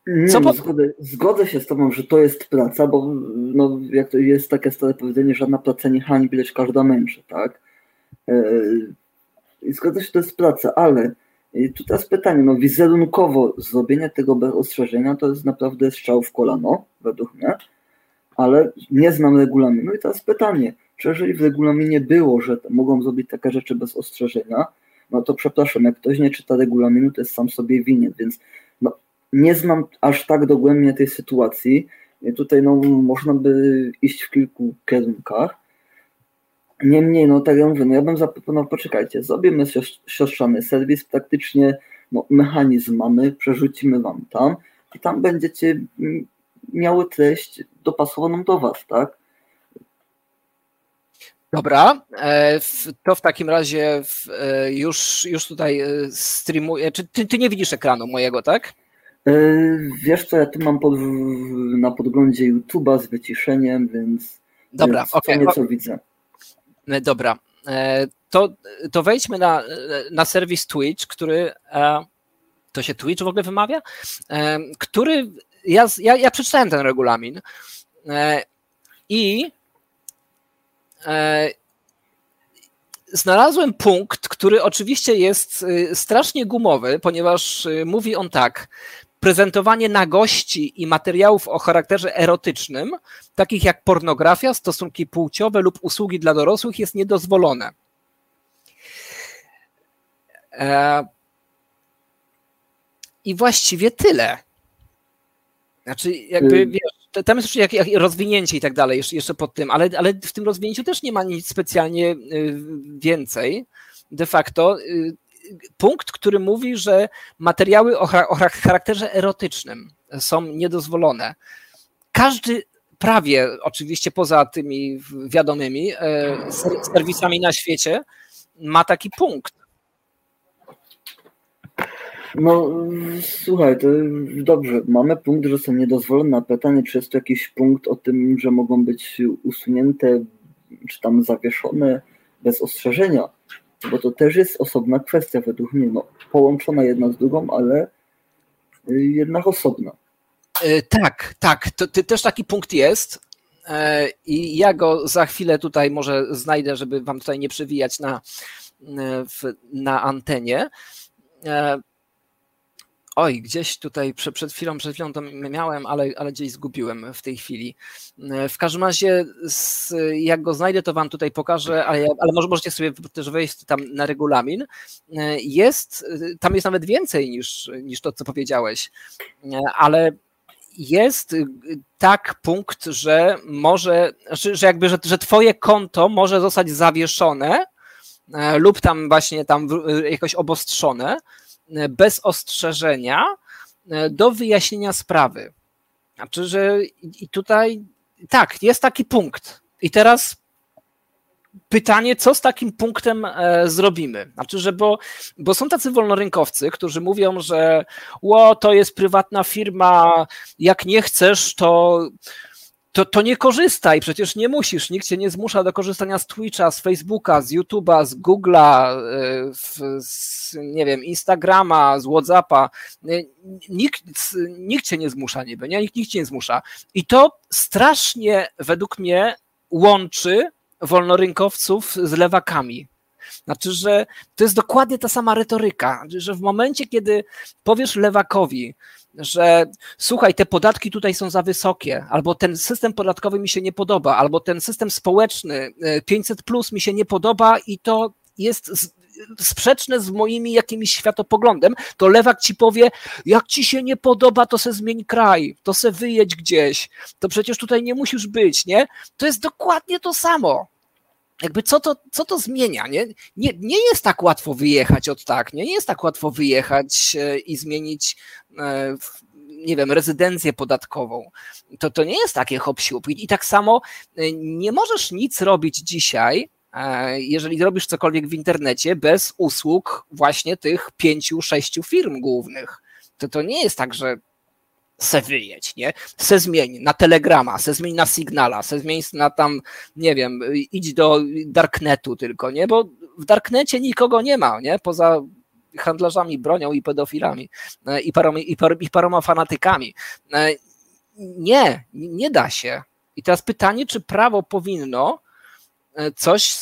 Nie, Co no, zgodzę, zgodzę, się z tobą, że to jest praca, bo no, jak to jest takie stare powiedzenie, żadna praca nie hańbi, lecz każda męczy, tak? Yy, zgodzę się, że to jest praca, ale tu teraz pytanie, no wizerunkowo zrobienie tego bez ostrzeżenia to jest naprawdę strzał w kolano, według mnie, ale nie znam regulaminu i teraz pytanie, czy jeżeli w regulaminie było, że mogą zrobić takie rzeczy bez ostrzeżenia, no to przepraszam, jak ktoś nie czyta regulaminu, to jest sam sobie winien, więc nie znam aż tak dogłębnie tej sytuacji. Tutaj no, można by iść w kilku kierunkach. Niemniej, no tak jak mówię, no ja bym zaproponował, poczekajcie, zrobimy siostrzany serwis, praktycznie no, mechanizm mamy, przerzucimy wam tam i tam będziecie miały treść dopasowaną do was, tak? Dobra, e, to w takim razie e, już, już tutaj e, streamuję. Czy ty, ty nie widzisz ekranu mojego, tak? E, wiesz co, ja tu mam pod, na podglądzie YouTube'a z wyciszeniem, więc, Dobra, więc okay. nieco widzę. E, dobra, e, to, to wejdźmy na, na serwis Twitch, który to się Twitch w ogóle wymawia, który ja, ja, ja przeczytałem ten regulamin i znalazłem punkt, który oczywiście jest strasznie gumowy, ponieważ mówi on tak prezentowanie nagości i materiałów o charakterze erotycznym, takich jak pornografia, stosunki płciowe lub usługi dla dorosłych, jest niedozwolone. E, i właściwie tyle. Znaczy, jakby, y- wiesz, tam jest jeszcze jak, jak rozwinięcie i tak dalej, jeszcze pod tym, ale, ale w tym rozwinięciu też nie ma nic specjalnie y, więcej. De facto y, punkt, który mówi, że materiały o, charakterze erotycznym są niedozwolone. Każdy prawie, oczywiście poza tymi wiadomymi serwisami na świecie, ma taki punkt. No słuchaj, to dobrze. Mamy punkt, że są niedozwolone. Pytanie, czy jest to jakiś punkt o tym, że mogą być usunięte, czy tam zawieszone bez ostrzeżenia. Bo to też jest osobna kwestia według mnie. No, połączona jedna z drugą, ale jednak osobna. E, tak, tak. To, to też taki punkt jest. E, I ja go za chwilę tutaj może znajdę, żeby wam tutaj nie przewijać na, e, na antenie. Oj, gdzieś tutaj przed, przed chwilą, przed chwilą to miałem, ale, ale gdzieś zgubiłem w tej chwili. W każdym razie, jak go znajdę, to wam tutaj pokażę, ale, ale może możecie sobie też wejść tam na regulamin. Jest, tam jest nawet więcej niż, niż to, co powiedziałeś, ale jest tak punkt, że może, że jakby, że, że twoje konto może zostać zawieszone lub tam właśnie tam jakoś obostrzone, E, bez ostrzeżenia e, do wyjaśnienia sprawy. Znaczy, że i tutaj tak, jest taki punkt. I teraz pytanie, co z takim punktem e, zrobimy? Znaczy, że bo, bo są tacy wolnorynkowcy, którzy mówią, że ło, to jest prywatna firma, jak nie chcesz, to to, to nie korzystaj, przecież nie musisz, nikt cię nie zmusza do korzystania z Twitcha, z Facebooka, z YouTube'a, z Google'a, e, z, nie wiem, Instagrama, z Whatsappa. E, nikt, nikt cię nie zmusza niby, nie? Nikt, nikt cię nie zmusza. I to strasznie według mnie łączy wolnorynkowców z lewakami. Znaczy, że to jest dokładnie ta sama retoryka, że w momencie, kiedy powiesz lewakowi, że słuchaj, te podatki tutaj są za wysokie, albo ten system podatkowy mi się nie podoba, albo ten system społeczny 500 e, plus mi się nie podoba i to jest sprzeczne z moimi jakimś światopoglądem, to lewak ci powie, jak ci się nie podoba, to se zmień kraj, to se wyjedź gdzieś, to przecież tutaj nie musisz być, nie? To jest dokładnie to samo jakby co to, co to zmienia? Nie? Nie, nie jest tak łatwo wyjechać od tak, nie? nie jest tak łatwo wyjechać e, i zmienić, e, nie wiem, rezydencję podatkową. To, to nie jest takie hop I, I tak samo e, nie możesz nic robić dzisiaj, jeżeli robisz cokolwiek w internecie bez usług właśnie tych pięciu, sześciu firm głównych. To, to nie jest tak, że se wyjedź, nie? Se zmień na Telegrama, se zmień na Signala, se zmień na tam, nie wiem, idź do Darknetu tylko, nie? Bo w Darknecie nikogo nie ma, nie? Poza handlarzami bronią i pedofilami e, i paroma, i, par, i paroma fanatykami. E, nie, nie da się. I teraz pytanie, czy prawo powinno e, coś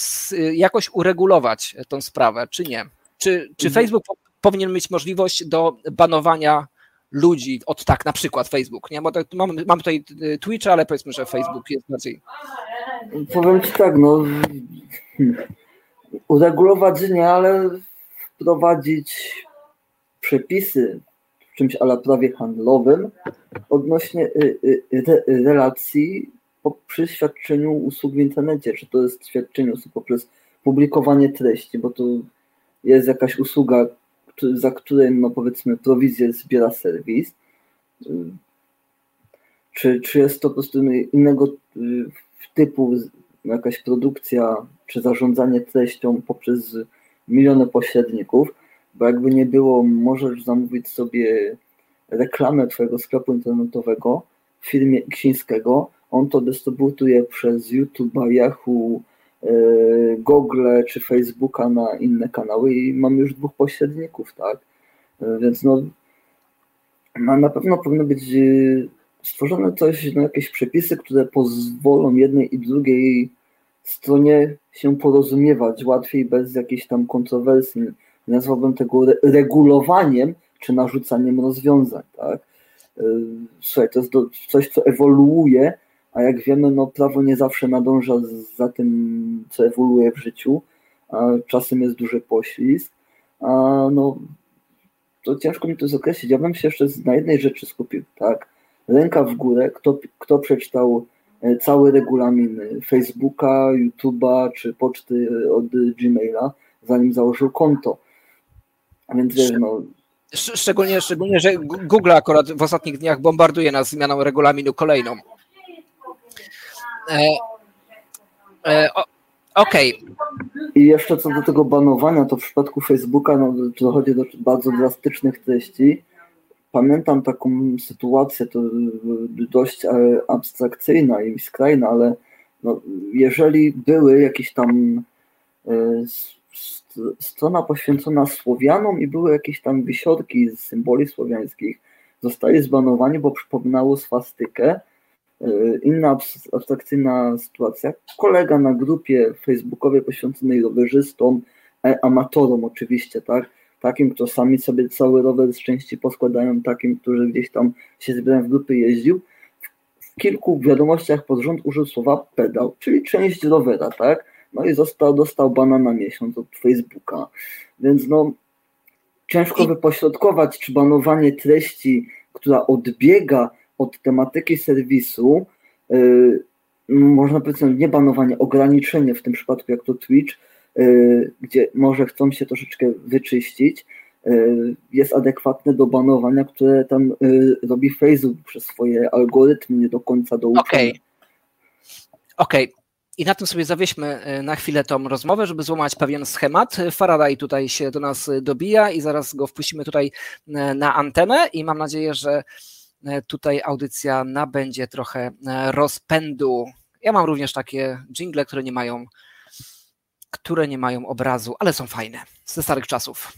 jakoś uregulować tą sprawę, czy nie? Czy, czy. Facebook powinien mieć możliwość do banowania ludzi od tak, na przykład Facebook, nie? Bo to, mamy, mamy tutaj y, Twitcha, ale powiedzmy, że Facebook jest bardziej. Powiem Ci tak, no uregulować nie, ale wprowadzić przepisy w czymś ale prawie handlowym odnośnie y, y, relacji przy świadczeniu usług w internecie, czy to jest świadczenie usług poprzez publikowanie treści, bo to jest jakaś usługa, za które no powiedzmy prowizję zbiera serwis, czy, czy jest to po prostu innego y, typu jakaś produkcja, czy zarządzanie treścią poprzez miliony pośredników, bo jakby nie było, możesz zamówić sobie reklamę Twojego sklepu internetowego w firmie Ksińskiego, on to dystrybuuje przez YouTube, Yahoo, Google czy Facebooka na inne kanały i mamy już dwóch pośredników, tak? E, więc no, na pewno powinno być e, stworzone coś, no jakieś przepisy, które pozwolą jednej i drugiej stronie się porozumiewać łatwiej, bez jakichś tam kontrowersji. Nazwałbym tego regulowaniem czy narzucaniem rozwiązań, tak? Słuchaj, to jest coś, co ewoluuje a jak wiemy, no prawo nie zawsze nadąża za tym, co ewoluuje w życiu, a czasem jest duży poślizg, a no to ciężko mi to zakreślić. Ja bym się jeszcze na jednej rzeczy skupił, tak? Ręka w górę, kto, kto przeczytał e, cały regulamin Facebooka, YouTube'a czy poczty od Gmaila, zanim założył konto. A więc wiesz, no, Szczególnie, szczególnie, że Google akurat w ostatnich dniach bombarduje nas zmianą regulaminu kolejną. E, e, Okej. Okay. I jeszcze co do tego banowania, to w przypadku Facebooka no, dochodzi do bardzo drastycznych treści. Pamiętam taką sytuację, to dość e, abstrakcyjna i skrajna, ale no, jeżeli były jakieś tam strona poświęcona Słowianom i były jakieś tam wisiorki z symboli słowiańskich, zostali zbanowani, bo przypominało swastykę. E, inna abstrakcyjna sytuacja. Kolega na grupie facebookowej poświęconej rowerzystom, e, amatorom oczywiście, tak? Takim, kto sami sobie cały rower z części poskładają, takim, którzy gdzieś tam się zbierają w grupy jeździł. W kilku wiadomościach pod rząd użył słowa pedał, czyli część rowera, tak? No i został, dostał bana na miesiąc od Facebooka. Więc no, ciężko wypośrodkować, czy banowanie treści, która odbiega od tematyki serwisu, yy, można powiedzieć, nie banowanie, ograniczenie w tym przypadku, jak to Twitch, yy, gdzie może chcą się troszeczkę wyczyścić, yy, jest adekwatne do banowania, które tam y, robi Facebook przez swoje algorytmy nie do końca do Okej. Okay. Okej, okay. I na tym sobie zawieźmy e, na chwilę tą rozmowę, żeby złamać pewien schemat. Faraday tutaj się do nas dobija i zaraz go wpuścimy tutaj e, na antenę i mam nadzieję, że tutaj audycja nabędzie trochę rozpędu. Ja mam również takie jingle, które nie mają, które nie mają obrazu, ale są fajne, ze starych czasów.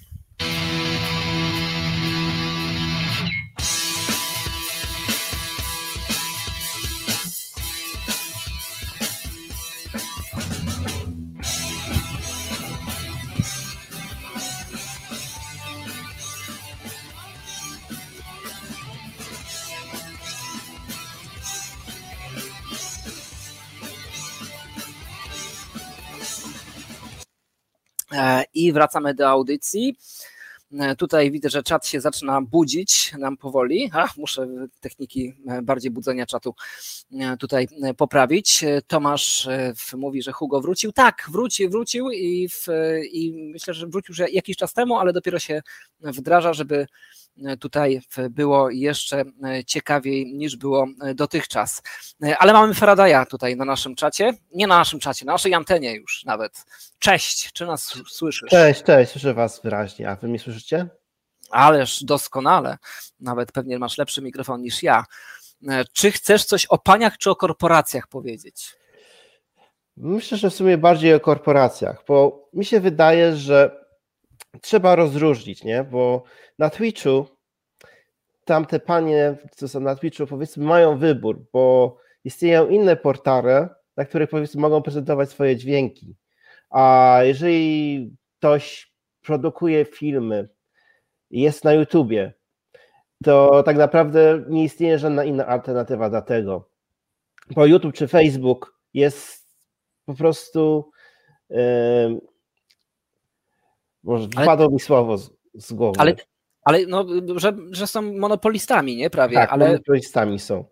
I wracamy do audycji. E, tutaj widzę, że czat się zaczyna budzić nam powoli. Ach, muszę techniki e, bardziej budzenia czatu tutaj poprawić. Tomasz mówi, że Hugo wrócił. Tak, wrócił, wrócił i, w, i myślę, że wrócił już jakiś czas temu, ale dopiero się wdraża, żeby tutaj było jeszcze ciekawiej niż było dotychczas. Ale mamy Faradaya tutaj na naszym czacie, nie na naszym czacie, na naszej antenie już nawet. Cześć, czy nas słyszysz? Cześć, cześć, słyszę was wyraźnie, a wy mnie słyszycie? Ależ doskonale, nawet pewnie masz lepszy mikrofon niż ja. Czy chcesz coś o paniach czy o korporacjach powiedzieć? Myślę, że w sumie bardziej o korporacjach, bo mi się wydaje, że trzeba rozróżnić, nie? Bo na Twitchu tamte panie, co są na Twitchu, powiedzmy, mają wybór, bo istnieją inne portale, na których powiedzmy mogą prezentować swoje dźwięki. A jeżeli ktoś produkuje filmy, jest na YouTubie, to tak naprawdę nie istnieje żadna inna alternatywa dla tego. Bo YouTube czy Facebook jest po prostu. Yy, może wpadło mi słowo z, z głowy. Ale, ale no, że, że są monopolistami, nie? Prawie. Tak, ale... monopolistami są.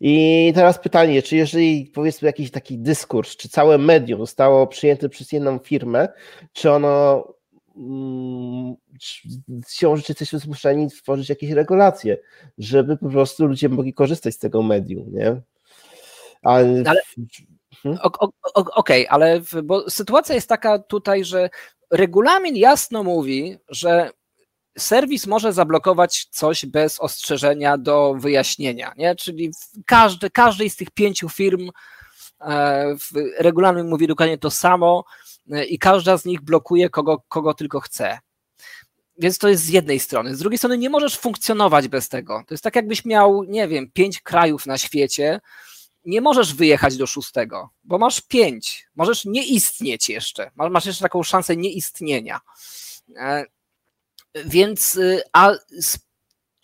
I teraz pytanie, czy jeżeli powiedzmy jakiś taki dyskurs, czy całe medium zostało przyjęte przez jedną firmę, czy ono mm, siłą rzeczy jesteśmy zmuszeni tworzyć jakieś regulacje, żeby po prostu ludzie mogli korzystać z tego medium, nie? Ale, ale... Hmm? Okej, okay, ale bo sytuacja jest taka tutaj, że regulamin jasno mówi, że serwis może zablokować coś bez ostrzeżenia do wyjaśnienia, nie? czyli każdy, każdej z tych pięciu firm e, regulamin mówi dokładnie to samo e, i każda z nich blokuje kogo, kogo tylko chce. Więc to jest z jednej strony. Z drugiej strony nie możesz funkcjonować bez tego. To jest tak, jakbyś miał, nie wiem, pięć krajów na świecie, nie możesz wyjechać do szóstego, bo masz pięć. Możesz nie istnieć jeszcze. Masz jeszcze taką szansę nieistnienia. E, więc, y, a z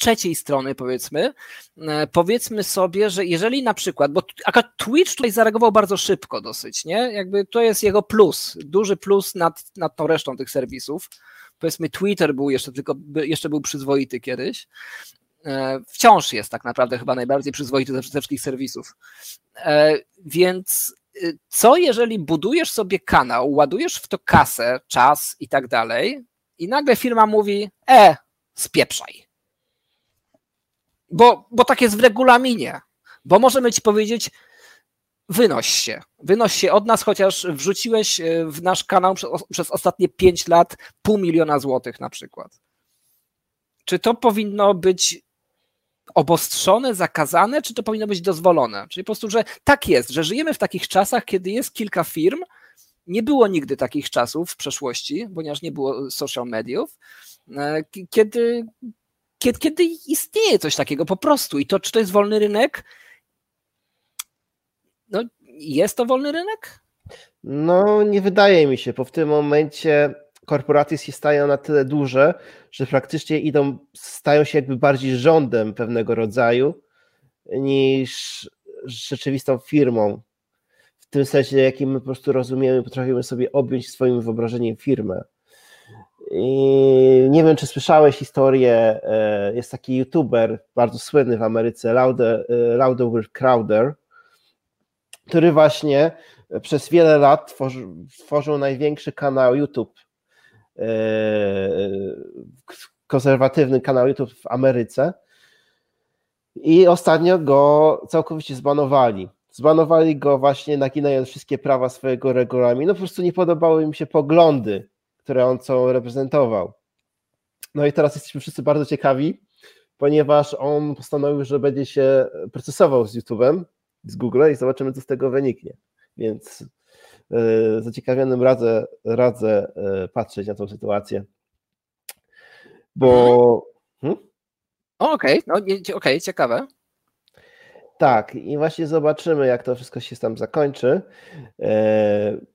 trzeciej strony powiedzmy, e, powiedzmy sobie, że jeżeli na przykład, bo Twitch tutaj zareagował bardzo szybko dosyć, nie? Jakby to jest jego plus, duży plus nad, nad tą resztą tych serwisów, powiedzmy Twitter był jeszcze tylko, jeszcze był przyzwoity kiedyś, wciąż jest tak naprawdę chyba najbardziej przyzwoity ze wszystkich serwisów. E, więc y, co jeżeli budujesz sobie kanał, ładujesz w to kasę, czas i tak dalej i nagle firma mówi, e, spieprzaj. Bo, bo tak jest w regulaminie. Bo możemy ci powiedzieć, wynoś się. Wynoś się od nas, chociaż wrzuciłeś e, w nasz kanał przez, przez ostatnie 5 lat pół miliona złotych na przykład. Czy to powinno być obostrzone, zakazane, czy to powinno być dozwolone? Czyli po prostu, że tak jest, że żyjemy w takich czasach, kiedy jest kilka firm, nie było nigdy takich czasów w przeszłości, ponieważ nie było social mediów, e, kiedy, kiedy, kiedy istnieje coś takiego po prostu. I to, czy to jest wolny rynek? No, jest to wolny rynek? No, nie wydaje mi się, bo w tym momencie korporacje się stają na tyle duże, że praktycznie idą, stają się jakby bardziej rządem pewnego rodzaju niż rzeczywistą firmą. W tym sensie, jakim my po prostu rozumiemy, potrafimy sobie objąć swoim wyobrażeniem firmę. I nie wiem, czy słyszałeś historię, e, jest taki youtuber bardzo słynny w Ameryce, Lauder, e, Crowder, który właśnie przez wiele lat tworzył, tworzył największy kanał YouTube, e, konserwatywny kanał YouTube w Ameryce i ostatnio go całkowicie zbanowali. Zbanowali go właśnie naginając wszystkie prawa swojego regulaminu, po prostu nie podobały im się poglądy które on co reprezentował. No i teraz jesteśmy wszyscy bardzo ciekawi, ponieważ on postanowił, że będzie się procesował z YouTube'em, z Google i zobaczymy, co z tego wyniknie. Więc zaciekawionym radzę, radzę yy, patrzeć na tą sytuację. Bo. Hmm? Okej, okay, no, okej, okay, ciekawe. Tak, i właśnie zobaczymy, jak to wszystko się tam zakończy. Yy,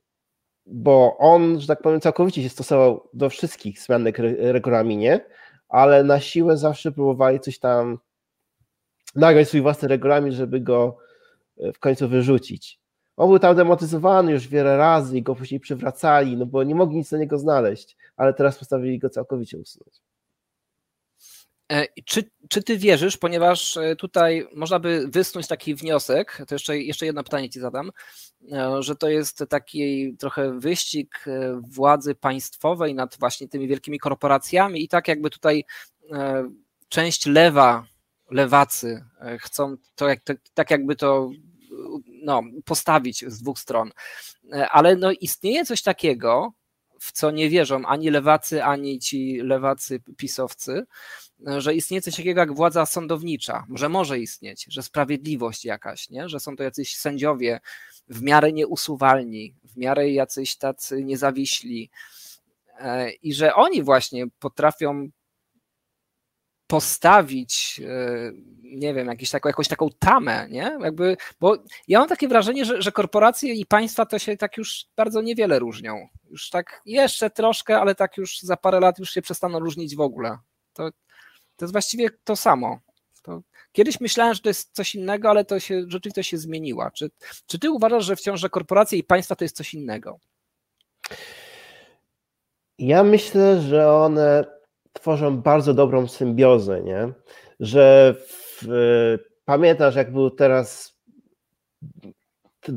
bo on, że tak powiem, całkowicie się stosował do wszystkich zmianek regulaminie, ale na siłę zawsze próbowali coś tam nagrać swój własny regulamin, żeby go e, w końcu wyrzucić. On był tam demotyzowany już wiele razy i go później przywracali, no bo nie mogli nic na niego znaleźć, ale teraz postawili go całkowicie usunąć. E, czy, czy ty wierzysz, ponieważ e, tutaj można by wysnuć taki wniosek, to jeszcze, jeszcze jedno pytanie ci zadam, e, że to jest taki trochę wyścig władzy państwowej nad właśnie tymi wielkimi korporacjami i tak jakby tutaj część lewa, lewacy chcą to jak, tak jakby to no, postawić z dwóch stron. Ale no, istnieje coś takiego, w co nie wierzą ani lewacy, ani ci lewacy pisowcy, że istnieje coś takiego jak władza sądownicza, że może istnieć, że sprawiedliwość jakaś, nie? że są to jacyś sędziowie w miarę nieusuwalni, w miarę jacyś tacy niezawiśli e, i że oni właśnie potrafią postawić, e, nie wiem, jakieś taką, jakąś taką tamę, nie? Jakby, bo ja mam takie wrażenie, że, że korporacje i państwa to się tak już bardzo niewiele różnią. Już tak jeszcze troszkę, ale tak już za parę lat już się przestaną różnić w ogóle. To, to jest właściwie to samo. To kiedyś myślałem, że to jest coś innego, ale to się rzeczywistość się zmieniła. Czy, czy ty uważasz, że wciąż że korporacje i państwa to jest coś innego? Ja myślę, że one tworzą bardzo dobrą symbiozę, nie? Że w, pamiętasz, jak był teraz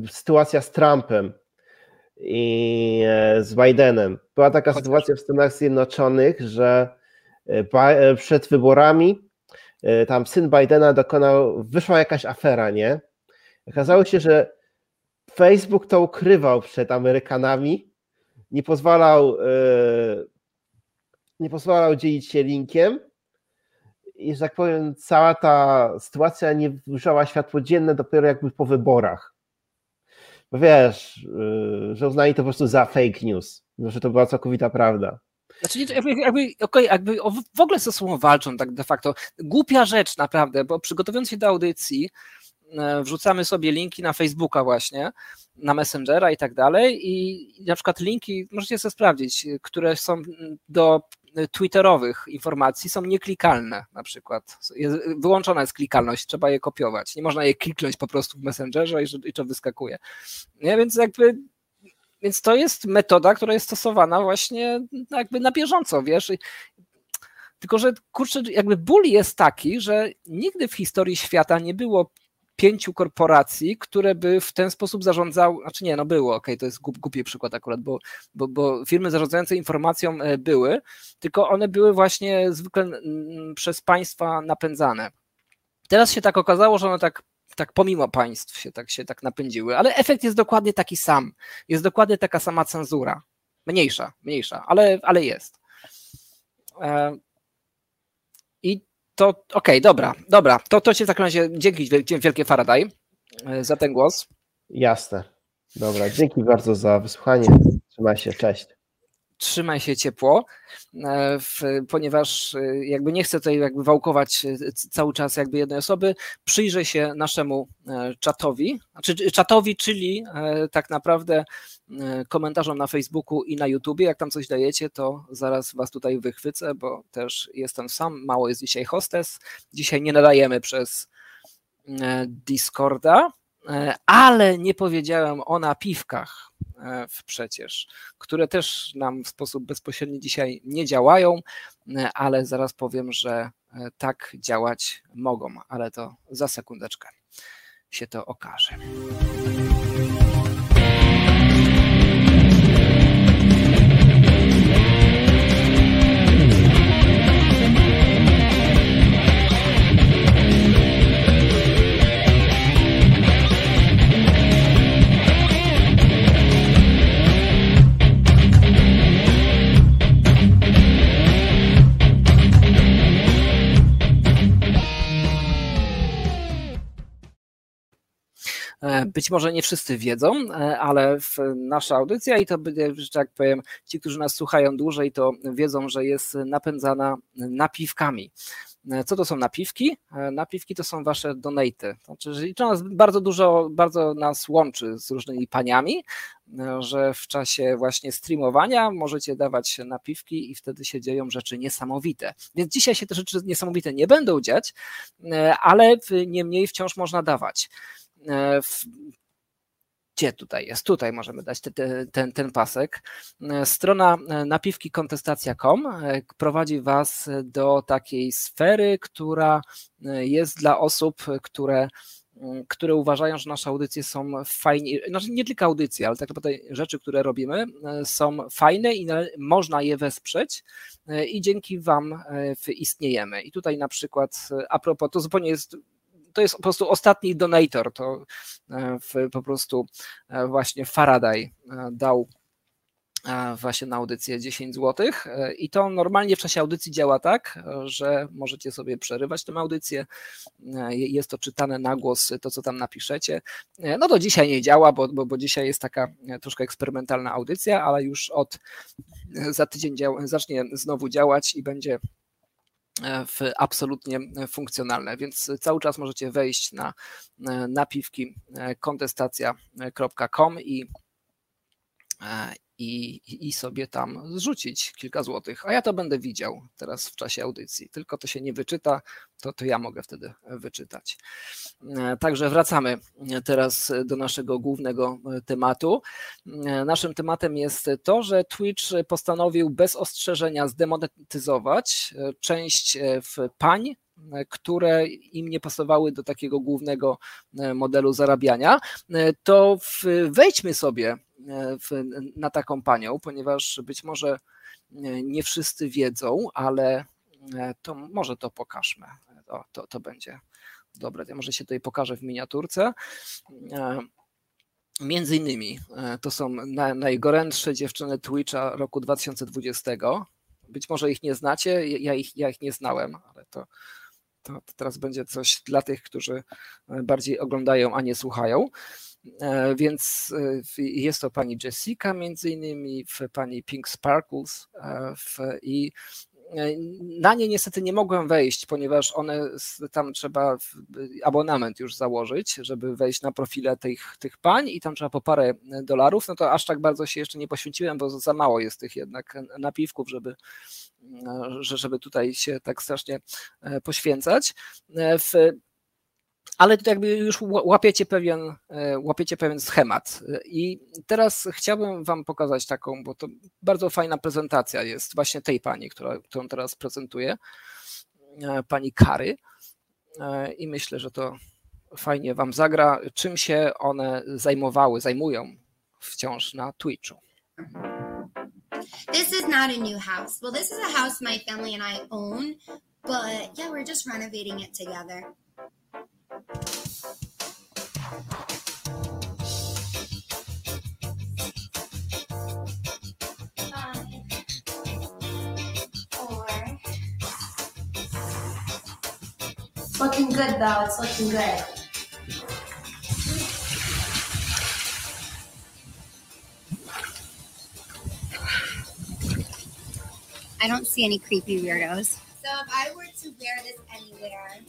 sytuacja z Trumpem i e, z Bidenem. Była taka Chociaż. sytuacja w Stanach Zjednoczonych, że e, przed wyborami e, tam syn Bidena dokonał, wyszła jakaś afera, nie? Okazało się, że Facebook to ukrywał przed Amerykanami, nie pozwalał nie pozwalał dzielić się linkiem i, że tak powiem, cała ta sytuacja nie wyszła światło dzienne dopiero jakby po wyborach. Bo wiesz, y, że uznali to po prostu za fake news, że to była całkowita prawda. Znaczy, jakby, jakby, okay, jakby w ogóle ze sobą walczą tak de facto. Głupia rzecz naprawdę, bo przygotowując się do audycji, e, wrzucamy sobie linki na Facebooka właśnie, na Messengera i tak dalej i na przykład linki, możecie sobie sprawdzić, które są do twitterowych informacji są nieklikalne na przykład. Wyłączona jest klikalność, trzeba je kopiować. Nie można je kliknąć po prostu w Messengerze i, i to wyskakuje. Nie? Więc jakby więc to jest metoda, która jest stosowana właśnie jakby na bieżąco, wiesz. Tylko, że kurczę, jakby ból jest taki, że nigdy w historii świata nie było pięciu korporacji, które by w ten sposób zarządzały, znaczy nie, no było, okej, okay, to jest głupi przykład akurat, bo, bo, bo firmy zarządzające informacją e, były, tylko one były właśnie zwykle przez państwa napędzane. Teraz się tak okazało, że one tak tak pomimo państw się tak, się tak napędziły, ale efekt jest dokładnie taki sam. Jest dokładnie taka sama cenzura. Mniejsza, mniejsza, ale, ale jest. To okej, okay, dobra, dobra. To, to się w takim razie dzięki wielkie Faraday e, za ten głos. Jasne. Dobra, dzięki bardzo za wysłuchanie. Trzymaj się, cześć trzymaj się ciepło, e, ponieważ e, jakby nie chcę tutaj jakby wałkować cały czas jakby jednej osoby, przyjrzę się naszemu czatowi, znaczy czatowi, czyli tak naprawdę komentarzom na Facebooku i na YouTubie. Jak tam coś dajecie, to zaraz Was tutaj wychwycę, bo też jestem sam. Mało jest dzisiaj hostes. Dzisiaj nie nadajemy przez e, Discorda, e, ale nie powiedziałem o napiwkach e, przecież, które też nam w sposób bezpośredni dzisiaj nie działają, ale zaraz powiem, że tak działać mogą, ale to za sekundeczkę się to okaże. Być może nie wszyscy wiedzą, e, ale nasza audycja i to, że tak powiem, ci, którzy nas słuchają dłużej, to wiedzą, że jest napędzana napiwkami. E, co to są napiwki? Napiwki to są wasze donaty. Znaczy, że nas bardzo dużo, bardzo nas łączy z różnymi paniami, że w czasie właśnie streamowania możecie dawać napiwki i wtedy się dzieją rzeczy niesamowite. Więc dzisiaj się te rzeczy niesamowite nie będą dziać, ale niemniej wciąż można dawać. E, gdzie tutaj jest? Tutaj możemy dać te, te, ten, ten pasek. E, strona e, napiwkikontestacja.com prowadzi Was do takiej sfery, która jest dla osób, które które uważają, że nasze audycje są fajne, znaczy nie tylko audycje, ale tak naprawdę rzeczy, które robimy są fajne i można je wesprzeć i dzięki Wam istniejemy. I tutaj na przykład a propos, to zupełnie jest to jest po prostu ostatni donator, to e, po prostu e, właśnie Faraday e, dał właśnie na audycję 10 zł i to normalnie w czasie audycji działa tak, że możecie sobie przerywać tę audycję, jest to czytane na głos, to co tam napiszecie. No to dzisiaj nie działa, bo, bo, bo dzisiaj jest taka troszkę eksperymentalna audycja, ale już od za tydzień działa, zacznie znowu działać i będzie w absolutnie funkcjonalne, więc cały czas możecie wejść na napiwki kontestacja.com i i, i sobie tam zrzucić kilka złotych, a ja to będę widział teraz w czasie audycji, tylko to się nie wyczyta, to, to ja mogę wtedy wyczytać. E, także wracamy teraz do naszego głównego tematu. E, naszym tematem jest to, że Twitch postanowił bez ostrzeżenia zdemonetyzować e, część pań które im nie pasowały do takiego głównego modelu zarabiania, to wejdźmy sobie w, na taką panią, ponieważ być może nie wszyscy wiedzą, ale to może to pokażmy. To, to, to będzie dobre. Ja może się tutaj pokażę w miniaturce. Między innymi to są najgorętsze dziewczyny Twitcha roku 2020. Być może ich nie znacie, ja ich, ja ich nie znałem, ale to, to teraz będzie coś dla tych, którzy bardziej oglądają, a nie słuchają. E, więc e, jest to pani Jessica między innymi, pani Pink Sparkles e, i na nie niestety nie mogłem wejść, ponieważ one tam trzeba abonament już założyć, żeby wejść na profile tych, tych pań i tam trzeba po parę dolarów. No to aż tak bardzo się jeszcze nie poświęciłem, bo za mało jest tych jednak napiwków, żeby, żeby tutaj się tak strasznie poświęcać. Ale jakby już łapiecie pewien, łapiecie pewien schemat. I teraz chciałbym Wam pokazać taką, bo to bardzo fajna prezentacja jest właśnie tej pani, która, którą teraz prezentuję, pani Kary. I myślę, że to fajnie Wam zagra, czym się one zajmowały, zajmują wciąż na Twitchu. This is not a new house. Well, this is a house my family and I own, but yeah, we're just renovating it together. Looking good though, it's looking good. I don't see any creepy weirdos. So if I were to wear this anywhere,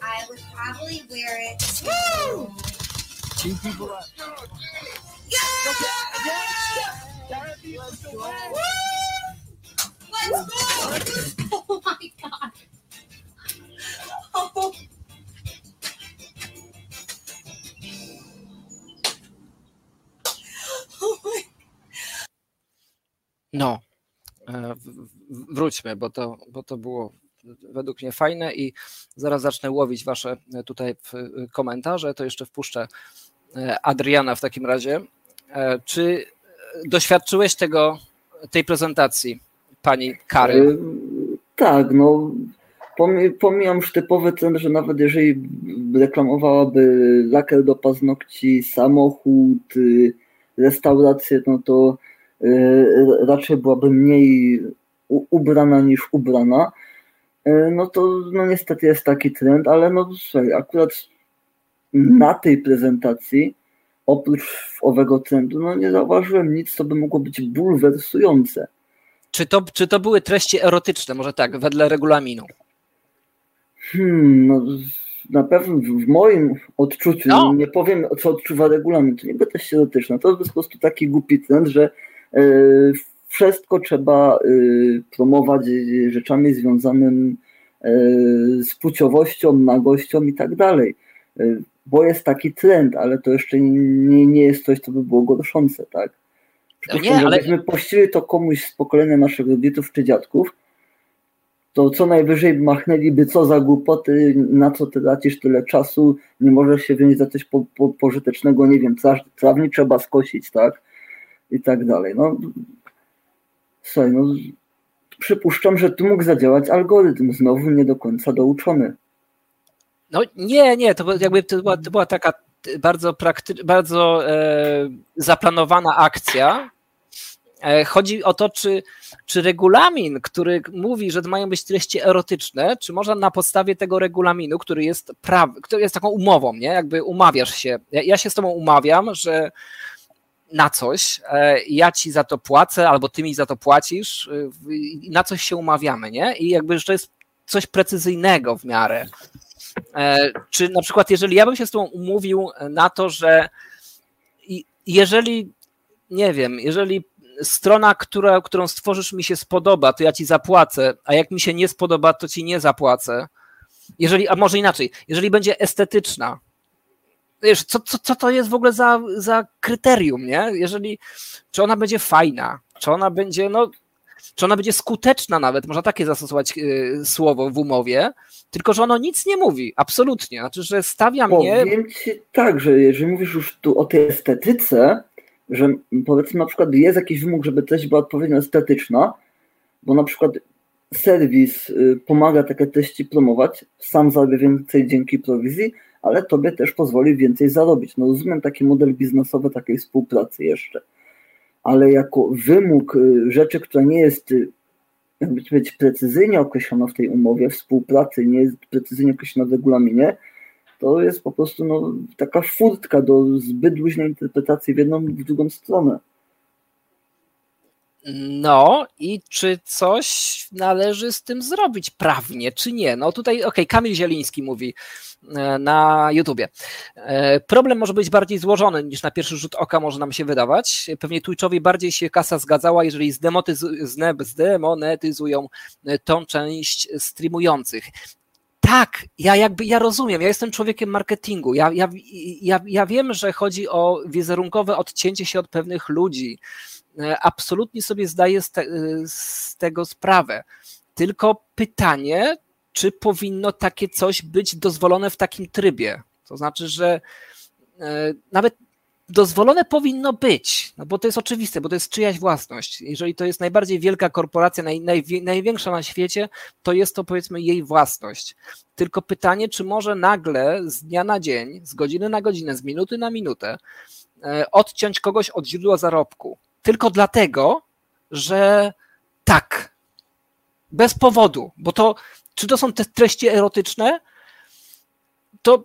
I would probably wear it to. Two people up. Yeah! Let's go! Let's go! Oh my god! Oh. No, E, wróćmy, bo to, bo to było według mnie fajne i zaraz zacznę łowić wasze tutaj komentarze, to jeszcze wpuszczę Adriana w takim razie. Czy doświadczyłeś tego, tej prezentacji pani Kary? Tak, no pomijam już typowy trend, że nawet jeżeli reklamowałaby lakier do paznokci, samochód, y, restaurację, no to Y, raczej byłaby mniej ubrana niż ubrana, no to no niestety jest taki trend, ale no słuchaj, akurat na tej prezentacji oprócz owego trendu no nie zauważyłem nic, co by mogło być bulwersujące. Czy to, czy to były treści erotyczne, może tak, wedle regulaminu? Hmm, no na pewno w moim odczuciu, no. nie powiem co odczuwa regulamin, to nie były treści erotyczne, to jest po prostu taki głupi trend, że E, wszystko trzeba e, promować rzeczami związanymi e, z płciowością, nagością i tak dalej. Bo jest taki trend, ale to jeszcze nie, nie jest coś, co by było gorszące, tak? No nie, ale... Gdybyśmy pościli to komuś z pokolenia naszych rodziców czy dziadków, to co najwyżej machnęliby, co za głupoty, na co ty tracisz tyle czasu, nie możesz się wziąć za coś po, po, pożytecznego, nie wiem, trawnik trzeba skosić, tak? i tak dalej. No, słuchaj, no, przypuszczam, że tu mógł zadziałać algorytm, znowu nie do końca douczony. No nie, nie, to jakby to była, to była taka bardzo, prakty- bardzo e, zaplanowana akcja. E, chodzi o to, czy, czy regulamin, który mówi, że mają być treści erotyczne, czy można na podstawie tego regulaminu, który jest który jest taką umową, nie? Jakby umawiasz się. Ja, ja się z tobą umawiam, że na coś, e, ja ci za to płacę, albo ty mi za to płacisz, e, na coś się umawiamy, nie? I jakby, że to jest coś precyzyjnego w miarę. E, czy na przykład, jeżeli ja bym się z tobą umówił na to, że jeżeli, nie wiem, jeżeli strona, która, którą stworzysz mi się spodoba, to ja ci zapłacę, a jak mi się nie spodoba, to ci nie zapłacę. Jeżeli, a może inaczej, jeżeli będzie estetyczna, wiesz, co, co, co to jest w ogóle za, za kryterium, nie? Jeżeli, czy ona będzie fajna, czy ona będzie, no, czy ona będzie skuteczna nawet, można takie zastosować y, słowo w umowie, tylko że ono nic nie mówi, absolutnie. Znaczy, że stawia mnie. Powiem ci tak, że jeżeli mówisz już tu o tej estetyce, że powiedzmy na przykład jest jakiś wymóg, żeby treść była odpowiednio estetyczna, bo na przykład serwis y, pomaga takie treści promować, sam zarabia więcej dzięki prowizji, ale tobie też pozwoli więcej zarobić. No rozumiem taki model biznesowy takiej współpracy jeszcze, ale jako wymóg y, rzeczy, która nie jest y, jakby powiedzieć, precyzyjnie określona w tej umowie współpracy, nie jest precyzyjnie określona w regulaminie, to jest po prostu no, taka furtka do zbyt luźnej interpretacji w jedną w drugą stronę. No i czy coś należy z tym zrobić prawnie, czy nie? No tutaj, okej, okay, Kamil Zieliński mówi e, na YouTubie. E, problem może być bardziej złożony niż na pierwszy rzut oka może nam się wydawać. Pewnie Twitchowi bardziej się kasa zgadzała, jeżeli zdemonetyzują e, tą część streamujących. tak, ja jakby ja rozumiem, ja jestem człowiekiem marketingu. Ja, ja, ja, ja wiem, że chodzi o wizerunkowe odcięcie się od pewnych ludzi. E, absolutnie sobie zdaję z, te, z tego sprawę. Tylko pytanie, czy powinno takie coś być dozwolone w takim trybie? To znaczy, że e, nawet dozwolone powinno być, no bo to jest oczywiste, bo to jest czyjaś własność. Jeżeli to jest najbardziej wielka korporacja, naj, naj, największa na świecie, to jest to powiedzmy jej własność. Tylko pytanie, czy może nagle z dnia na dzień, z godziny na godzinę, z minuty na minutę e, odciąć kogoś od źródła zarobku. Tylko dlatego, że tak, bez powodu, bo to, czy to są te treści erotyczne, to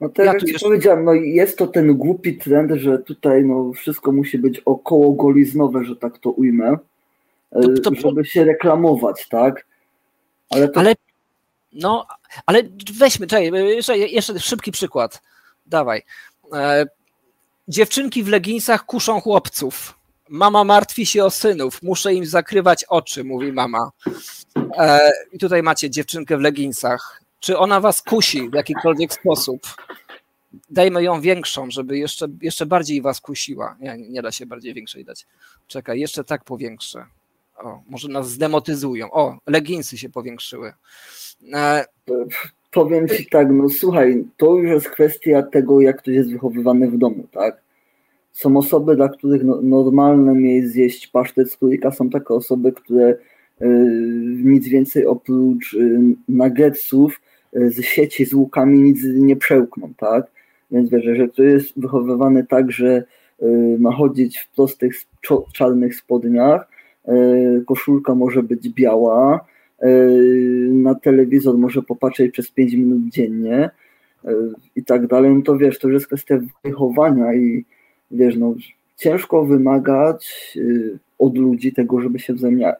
no to ja jak jeszcze... powiedziałem, no jest to ten głupi trend, że tutaj no wszystko musi być około goliznowe, że tak to ujmę, to, to, żeby się reklamować, tak? Ale, to... ale no, ale weźmy, czekaj, jeszcze, jeszcze szybki przykład. Dawaj. Dziewczynki w leginsach kuszą chłopców. Mama martwi się o synów, muszę im zakrywać oczy, mówi mama. E, I tutaj macie dziewczynkę w leginsach. Czy ona was kusi w jakikolwiek sposób? Dajmy ją większą, żeby jeszcze, jeszcze bardziej was kusiła. Nie, nie da się bardziej większej dać. Czekaj, jeszcze tak powiększę. O, może nas zdemotyzują. O, leginsy się powiększyły. E... Powiem ci tak, no słuchaj, to już jest kwestia tego, jak ktoś jest wychowywany w domu, tak? Są osoby, dla których no, normalnym jest zjeść pasztet z królika, są takie osoby, które y, nic więcej oprócz y, nuggetsów z sieci z łukami nic nie przełkną, tak? Więc wiesz, że ktoś jest wychowywany tak, że y, ma chodzić w prostych czarnych spodniach, y, koszulka może być biała, y, na telewizor może popatrzeć przez 5 minut dziennie i tak dalej, no to wiesz, to już jest kwestia wychowania i wiesz, no ciężko wymagać od ludzi tego, żeby się wzajemnie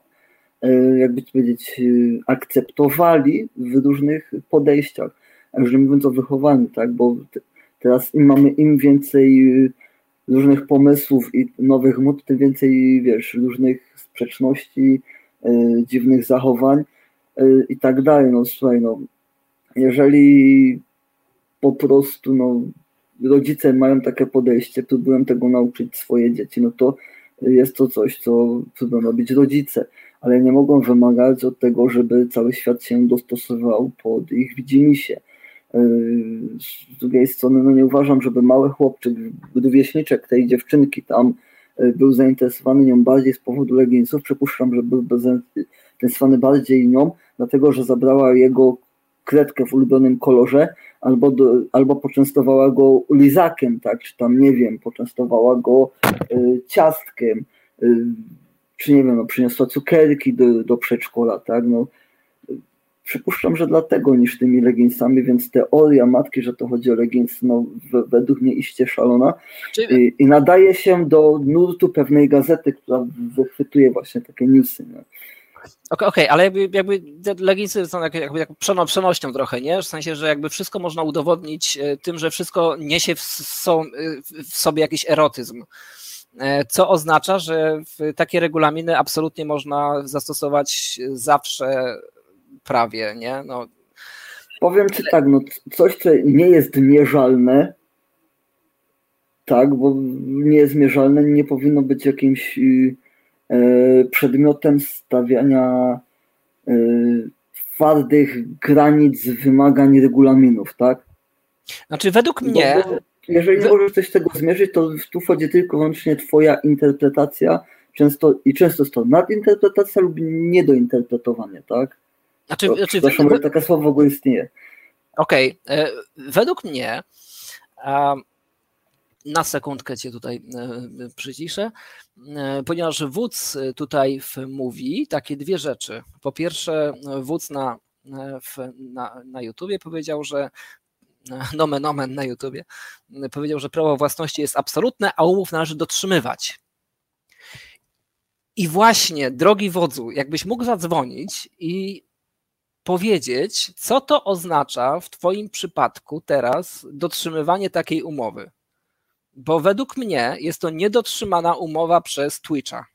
E, jakby to powiedzieć, e, akceptowali w różnych podejściach, a już nie mówiąc o wychowaniu, tak, bo teraz im mamy im więcej e, różnych pomysłów i nowych mód, tym więcej, wiesz, różnych sprzeczności, dziwnych zachowań i tak dalej, no słuchaj, no jeżeli po prostu, no rodzice mają takie podejście, próbują tego nauczyć swoje dzieci, no to jest to coś, co próbują robić rodzice ale nie mogą wymagać od tego, żeby cały świat się dostosował pod ich widzimisię. Yy, z drugiej strony, no nie uważam, żeby mały chłopczyk, rówieśniczek tej dziewczynki tam yy, był zainteresowany nią bardziej z powodu leginsów. Przypuszczam, że był zainteresowany bardziej nią, dlatego że zabrała jego kredkę w ulubionym kolorze, albo, do, albo poczęstowała go lizakiem, tak, czy tam nie wiem, poczęstowała go y, ciastkiem. Y, czy nie wiem, no, przyniosła cukierki do, do przedszkola, tak, no, przypuszczam, że dlatego niż tymi leginsami, więc teoria matki, że to chodzi o legins, no według mnie iście szalona I, i, nadaje się do nurtu pewnej gazety, która wychwytuje właśnie takie newsy. Okej, okay, ale jakby, jakby te leginsy są jak, jakby, jakby przenośnią trochę, nie? W sensie, że jakby wszystko można udowodnić e, tym, że wszystko niesie w, w sobie jakiś erotyzm. E, co oznacza, że takie regulaminy absolutnie można zastosować zawsze prawie, nie? No. Powiem Ci tak, no coś, co nie jest mierzalne, tak, bo nie jest mierzalne, nie powinno być jakimś e, przedmiotem stawiania e, twardych granic wymagań regulaminów, tak? Znaczy według mnie... Bo, jeżeli nie możesz coś z tego zmierzyć, to tu wchodzi tylko wyłącznie twoja interpretacja często, i często jest to nadinterpretacja lub niedointerpretowanie, tak? Znaczy, to, znaczy, zresztą, w... takie słowo w ogóle istnieje. Okej, okay. E, według mnie na sekundkę cię tutaj e, przyciszę, e, ponieważ wódz tutaj mówi takie dwie rzeczy. Po pierwsze, wódz na, na, na YouTubie powiedział, że nomen omen na YouTubie, powiedział, że prawo własności jest absolutne, a umów należy dotrzymywać. I właśnie, drogi wodzu, jakbyś mógł zadzwonić i powiedzieć, co to oznacza w Twoim przypadku teraz dotrzymywanie takiej umowy. Bo według mnie jest to niedotrzymana umowa przez Twitcha.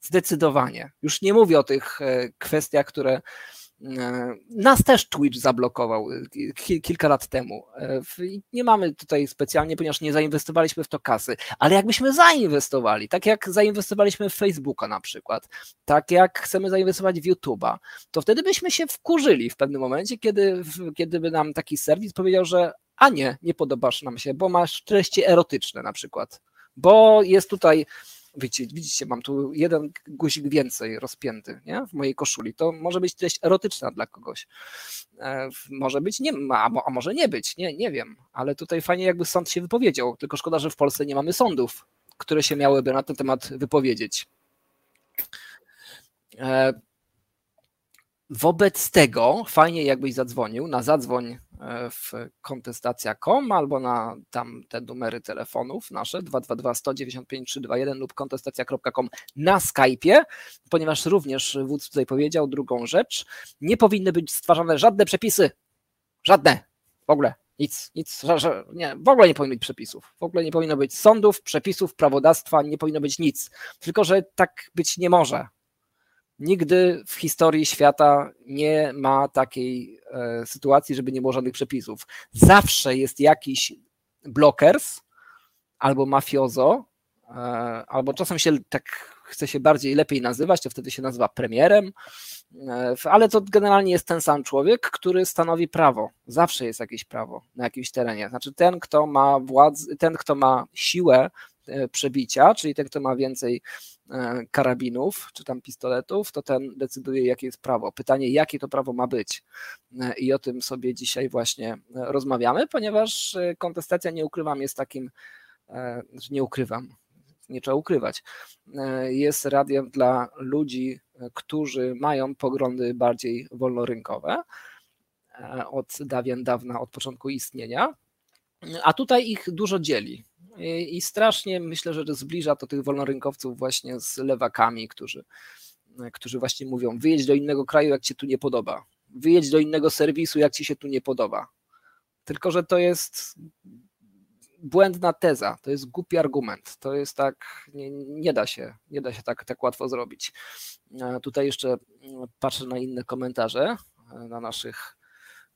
Zdecydowanie. Już nie mówię o tych e, kwestiach, które Nas też Twitch zablokował kilka lat temu. Nie mamy tutaj specjalnie, ponieważ nie zainwestowaliśmy w to kasy, ale jakbyśmy zainwestowali, tak jak zainwestowaliśmy w Facebooka na przykład, tak jak chcemy zainwestować w YouTube'a, to wtedy byśmy się wkurzyli w pewnym momencie, kiedy, kiedy by nam taki serwis powiedział, że a nie, nie podobasz nam się, bo masz treści erotyczne na przykład, bo jest tutaj Widzicie, widzicie, mam tu jeden guzik więcej rozpięty nie? w mojej koszuli. To może być treść erotyczna dla kogoś. E, może być, nie, a, a może nie być, nie, nie wiem. Ale tutaj fajnie jakby sąd się wypowiedział. Tylko szkoda, że w Polsce nie mamy sądów, które się miałyby na ten temat wypowiedzieć. E, wobec tego fajnie jakbyś zadzwonił na zadzwoń w kontestacja.com albo na tam te numery telefonów nasze 222 195 321 lub kontestacja.com na Skype'ie, ponieważ również wódz tutaj powiedział drugą rzecz, nie powinny być stwarzane żadne przepisy, żadne, w ogóle, nic, nic, nie, w ogóle nie powinno być przepisów, w ogóle nie powinno być sądów, przepisów, prawodawstwa, nie powinno być nic, tylko że tak być nie może. Nigdy w historii świata nie ma takiej e, sytuacji, żeby nie było żadnych przepisów. Zawsze jest jakiś blokers albo mafiozo, e, albo czasem się tak chce się bardziej lepiej nazywać, to wtedy się nazywa premierem, e, ale to generalnie jest ten sam człowiek, który stanowi prawo. Zawsze jest jakieś prawo na jakimś terenie. Znaczy ten, kto ma władzę, ten, kto ma siłę przebicia, czyli ten, kto ma więcej karabinów czy tam pistoletów, to ten decyduje, jakie jest prawo. Pytanie, jakie to prawo ma być. E, I o tym sobie dzisiaj właśnie e, rozmawiamy, ponieważ kontestacja, nie ukrywam, jest takim, znaczy nie ukrywam, nie trzeba ukrywać, jest radiem dla ludzi, którzy mają poglądy bardziej wolnorynkowe od dawien dawna, od początku istnienia, a tutaj ich dużo dzieli. I strasznie myślę, że zbliża to tych wolnorynkowców właśnie z lewakami, którzy, którzy właśnie mówią: wyjedź do innego kraju, jak ci tu nie podoba. Wyjedź do innego serwisu, jak ci się tu nie podoba. Tylko, że to jest błędna teza, to jest głupi argument. To jest tak, nie, nie da się, nie da się tak, tak łatwo zrobić. Tutaj jeszcze patrzę na inne komentarze na naszych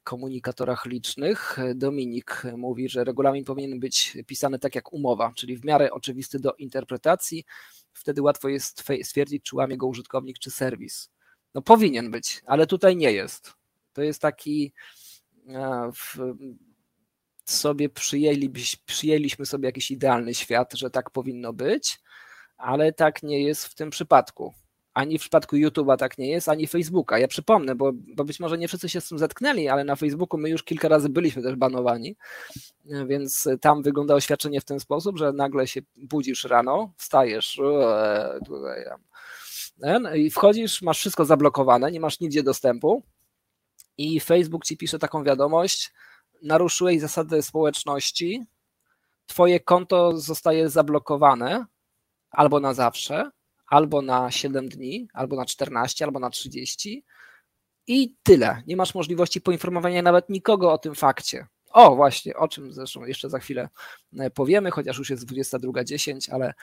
komunikatorach licznych. Dominik mówi, że regulamin powinien być pisany tak jak umowa, czyli w miarę oczywisty do interpretacji. Wtedy łatwo jest stwierdzić, czy łamie go użytkownik, czy serwis. No powinien być, ale tutaj nie jest. To jest taki e, w, sobie przyjęli, przyjęliśmy sobie jakiś idealny świat, że tak powinno być, ale tak nie jest w tym przypadku ani w przypadku YouTube'a tak nie jest, ani Facebooka. Ja przypomnę, bo, bo być może nie wszyscy się z tym zetknęli, ale na Facebooku my już kilka razy byliśmy też banowani, więc tam wygląda oświadczenie w ten sposób, że nagle się budzisz rano, wstajesz tutaj, i wchodzisz, masz wszystko zablokowane, nie masz nigdzie dostępu i Facebook ci pisze taką wiadomość, naruszyłeś zasady społeczności, twoje konto zostaje zablokowane albo na zawsze, albo na 7 dni, albo na 14, albo na 30 i tyle. Nie masz możliwości poinformowania nawet nikogo o tym fakcie. O, właśnie, o czym zresztą jeszcze za chwilę e, powiemy, chociaż już jest 22.10, ale,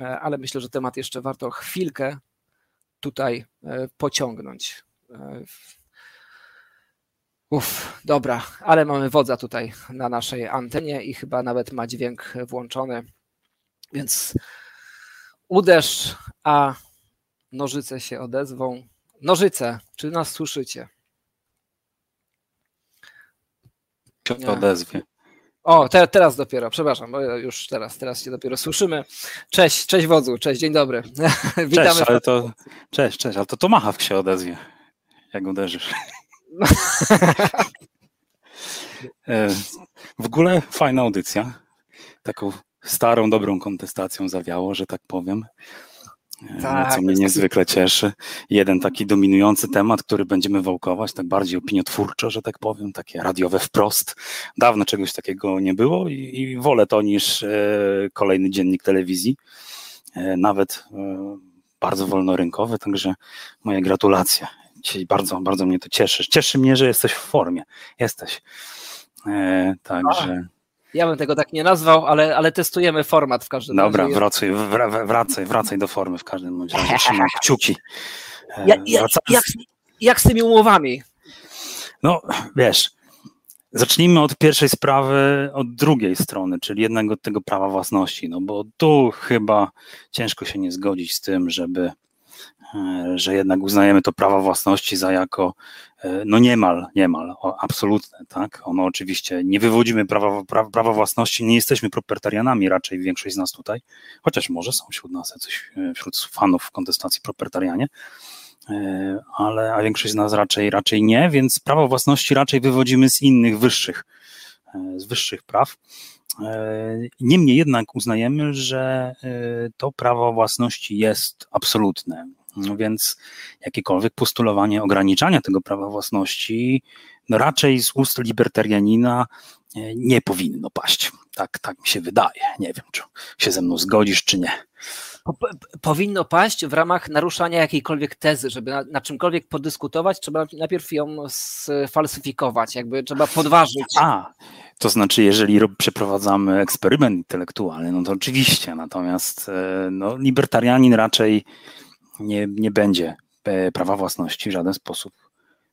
e, ale myślę, że temat jeszcze warto chwilkę tutaj e, pociągnąć. Uff, dobra, ale mamy wodza tutaj na naszej antenie i chyba nawet ma dźwięk włączony, więc Uderz, a nożyce się odezwą. Nożyce, czy nas słyszycie? Się odezwie. O, te, teraz dopiero, przepraszam, bo już teraz, teraz się dopiero słyszymy. Cześć, cześć wodzu, cześć, dzień dobry. Witamy. Cześć, ale to, cześć, cześć, ale to to Machawk się odezwie, jak uderzysz. E, w ogóle fajna audycja. Taką starą, dobrą kontestacją zawiało, że tak powiem. E, tak, co mnie niezwykle cieszy. Jeden taki dominujący temat, który będziemy wałkować, tak bardziej opiniotwórczo, że tak powiem, takie radiowe wprost. Dawno czegoś takiego nie było i, i wolę to niż e, kolejny dziennik telewizji, e, nawet e, bardzo wolnorynkowy, także moje gratulacje. Dzisiaj bardzo, bardzo mnie to cieszy. Cieszy mnie, że jesteś w formie. Jesteś. E, także. Ja bym tego tak nie nazwał, ale, ale testujemy format w każdym razie. Dobra, wracaj, wracaj, wracaj do formy w każdym razie. Trzymam kciuki. Ja, ja, jak, jak z tymi umowami? No, wiesz, zacznijmy od pierwszej sprawy, od drugiej strony, czyli jednego tego prawa własności, no bo tu chyba ciężko się nie zgodzić z tym, żeby E, że jednak uznajemy to prawo własności za jako e, no niemal, niemal absolutne, tak? Ono oczywiście nie wywodzimy prawa, prawa, prawa własności, nie jesteśmy propertarianami, raczej większość z nas tutaj, chociaż może są wśród nas jacyś, e, wśród fanów kontestacji propertarianie, ale a większość z nas raczej, raczej nie, więc prawo własności raczej wywodzimy z innych wyższych, z wyższych praw. Niemniej jednak uznajemy, że to prawo własności jest absolutne. No więc jakiekolwiek postulowanie ograniczania tego prawa własności no raczej z ust libertarianina e, nie powinno paść. Tak, tak mi się wydaje. Nie wiem, czy się ze mną zgodzisz, czy nie. Powinno paść w ramach naruszania jakiejkolwiek tezy, żeby na, na czymkolwiek podyskutować, trzeba najpierw ją sfalsyfikować, jakby trzeba podważyć. A, to znaczy, jeżeli przeprowadzamy eksperyment intelektualny, no to oczywiście, natomiast e, no, libertarianin raczej nie, nie będzie e, prawa własności w żaden sposób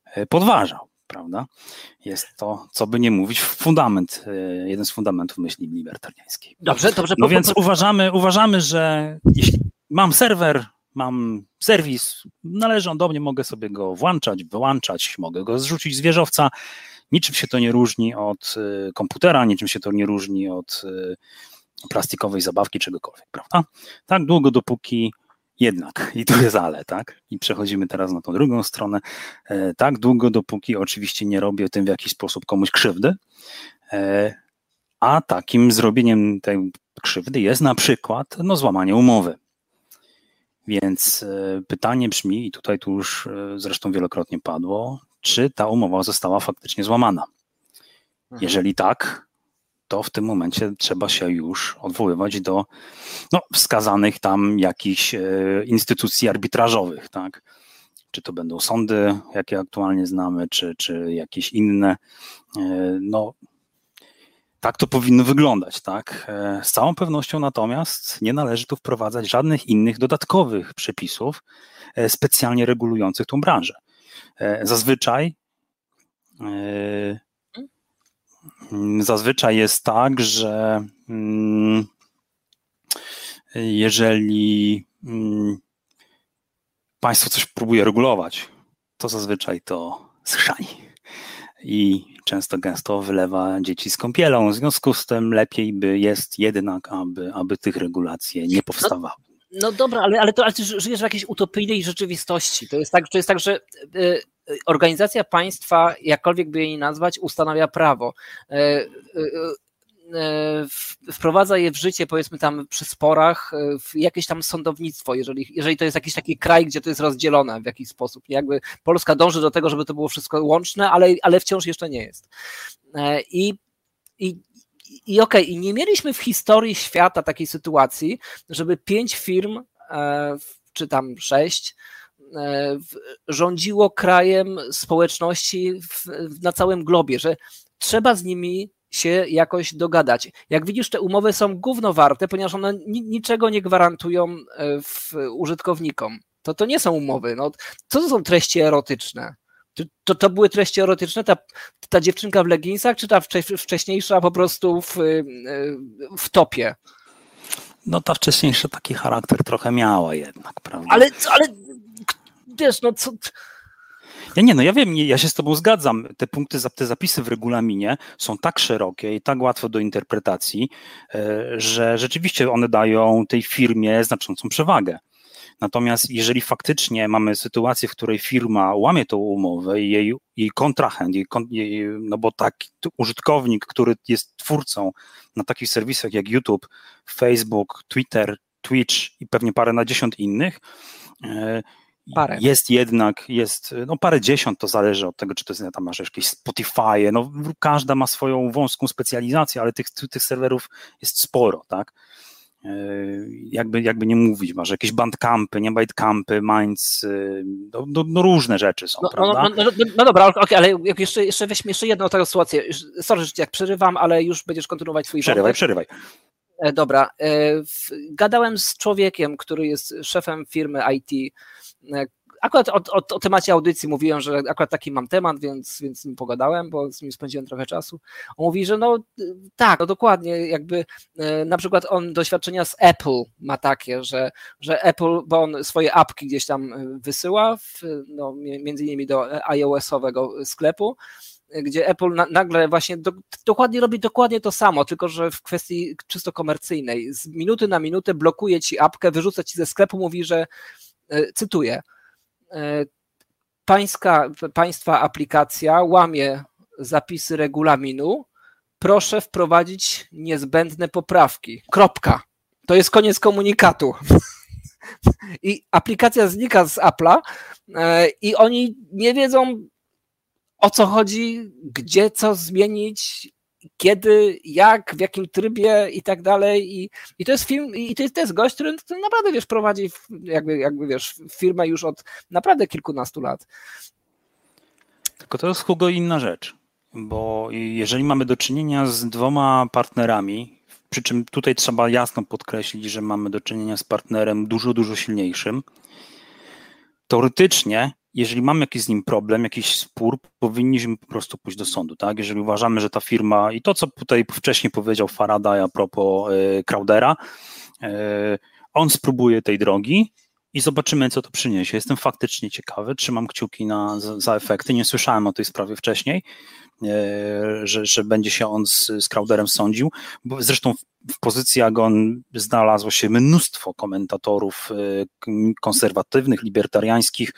e, podważał, prawda? Jest to, co by nie mówić, fundament, e, jeden z fundamentów myśli libertariańskiej. Dobrze, dobrze. No więc uważamy, uważamy, że jeśli mam serwer, mam serwis, należy on do mnie, mogę sobie go włączać, wyłączać, mogę go zrzucić z wieżowca. Niczym się to nie różni od komputera, niczym się to nie różni od plastikowej zabawki, czegokolwiek, prawda? Tak długo, dopóki jednak, i tu jest ale, tak? I przechodzimy teraz na tą drugą stronę. E, tak długo, dopóki oczywiście nie robię tym w jakiś sposób komuś krzywdy, e, a takim zrobieniem tej krzywdy jest na przykład no, złamanie umowy. Więc e, pytanie brzmi, i tutaj tu już zresztą wielokrotnie padło, czy ta umowa została faktycznie złamana? Mhm. Jeżeli tak, to w tym momencie trzeba się już odwoływać do no, wskazanych tam jakichś e, instytucji arbitrażowych, tak? Czy to będą sądy, jakie aktualnie znamy, czy, czy jakieś inne. E, no, tak to powinno wyglądać, tak? E, z całą pewnością natomiast nie należy tu wprowadzać żadnych innych dodatkowych przepisów specjalnie regulujących tą branżę. Zazwyczaj zazwyczaj jest tak, że mm, jeżeli mm, państwo coś próbuje regulować, to zazwyczaj to schrzani. I często gęsto wylewa dzieci z kąpielą. W związku z tym lepiej by jest jednak, aby, aby tych regulacji nie powstawało. No, no dobra, ale, ale, to, ale ty żyjesz w jakiejś utopijnej rzeczywistości. To jest tak, to jest tak że y, organizacja państwa, jakkolwiek by jej nazwać, ustanawia prawo. E, e, e, wprowadza je w życie, powiedzmy tam przy sporach, w jakieś tam sądownictwo, jeżeli, jeżeli to jest jakiś taki kraj, gdzie to jest rozdzielone w jakiś sposób. Jakby Polska dąży do tego, żeby to było wszystko łączne, ale, ale wciąż jeszcze nie jest. I, i, i okej, okay, nie mieliśmy w historii świata takiej sytuacji, żeby pięć firm, czy tam sześć, rządziło krajem społeczności w, na całym globie, że trzeba z nimi się jakoś dogadać. Jak widzisz, te umowy są gównowarte, ponieważ one niczego nie gwarantują e, w użytkownikom. To, to nie są umowy. No, co to są treści erotyczne? To, to, to były treści erotyczne? Ta, ta dziewczynka w leginsach, czy ta wcześniejsza po prostu w, e, w topie? No ta wcześniejsza taki charakter trochę miała jednak, prawda? Ale, ale wiesz, no co... Ja nie, no ja wiem, ja się z tobą zgadzam. Te punkty, te zapisy w regulaminie są tak szerokie i tak łatwe do interpretacji, e, że rzeczywiście one dają tej firmie znaczącą przewagę. Natomiast jeżeli faktycznie mamy sytuację, w której firma łamie tą umowę i jej, jej kontrahent, jej, jej, no bo taki użytkownik, który jest twórcą na takich serwisach jak YouTube, Facebook, Twitter, Twitch i pewnie parę na dziesiąt innych, e, Parę. Jest jednak, jest no parę dziesiąt, to zależy od tego, czy to jest, tam masz jakieś Spotify, no każda ma swoją wąską specjalizację, ale tych, tych serwerów jest sporo, tak? E, jakby, jakby nie mówić, masz jakieś bandcampy, nie bytecampy, minds, e, no, no, no, różne rzeczy są, no, prawda? No, no, no, no dobra, okay, ale jeszcze, jeszcze weźmy jeszcze jedną taką sytuację. Sorry, że jak przerywam, ale już będziesz kontynuować swój Przerywaj, wątek. przerywaj. E, dobra. Gadałem z człowiekiem, który jest szefem firmy IT, akurat o, o, o, temacie audycji mówiłem, że akurat taki mam temat, więc, więc z nim pogadałem, bo z nim spędziłem trochę czasu. On mówi, że no tak, no dokładnie, jakby e, na przykład on doświadczenia z Apple ma takie, że, że Apple, bo on swoje apki gdzieś tam wysyła, w, no, między innymi do iOS-owego sklepu, gdzie Apple na, nagle właśnie do, dokładnie robi dokładnie to samo, tylko że w kwestii czysto komercyjnej. Z minuty na minutę blokuje ci apkę, wyrzuca ci ze sklepu, mówi, że e, cytuję, e, pańska, państwa aplikacja łamie zapisy regulaminu, proszę wprowadzić niezbędne poprawki. Kropka. To jest koniec komunikatu. I aplikacja znika z Apple'a e, i oni nie wiedzą, o co chodzi, gdzie co zmienić, kiedy, jak, w jakim trybie i tak dalej. I, i to jest film, i to jest, to jest gość, który, który naprawdę wiesz, prowadzi jakby, jakby wiesz, firmę już od naprawdę kilkunastu lat. Tylko to jest Hugo inna rzecz, bo jeżeli mamy do czynienia z dwoma partnerami, przy czym tutaj trzeba jasno podkreślić, że mamy do czynienia z partnerem dużo, dużo silniejszym, teoretycznie jeżeli mamy jakiś z nim problem, jakiś spór, powinniśmy po prostu pójść do sądu, tak? Jeżeli uważamy, że ta firma i to, co tutaj wcześniej powiedział Faraday a propos y, Crowdera, y, on spróbuje tej drogi i zobaczymy, co to przyniesie. Jestem faktycznie ciekawy, trzymam kciuki na, za, za efekty. Nie słyszałem o tej sprawie wcześniej, że, że będzie się on z, z Crowderem sądził. Bo zresztą w, pozycji Agon znalazło się mnóstwo komentatorów konserwatywnych, libertariańskich,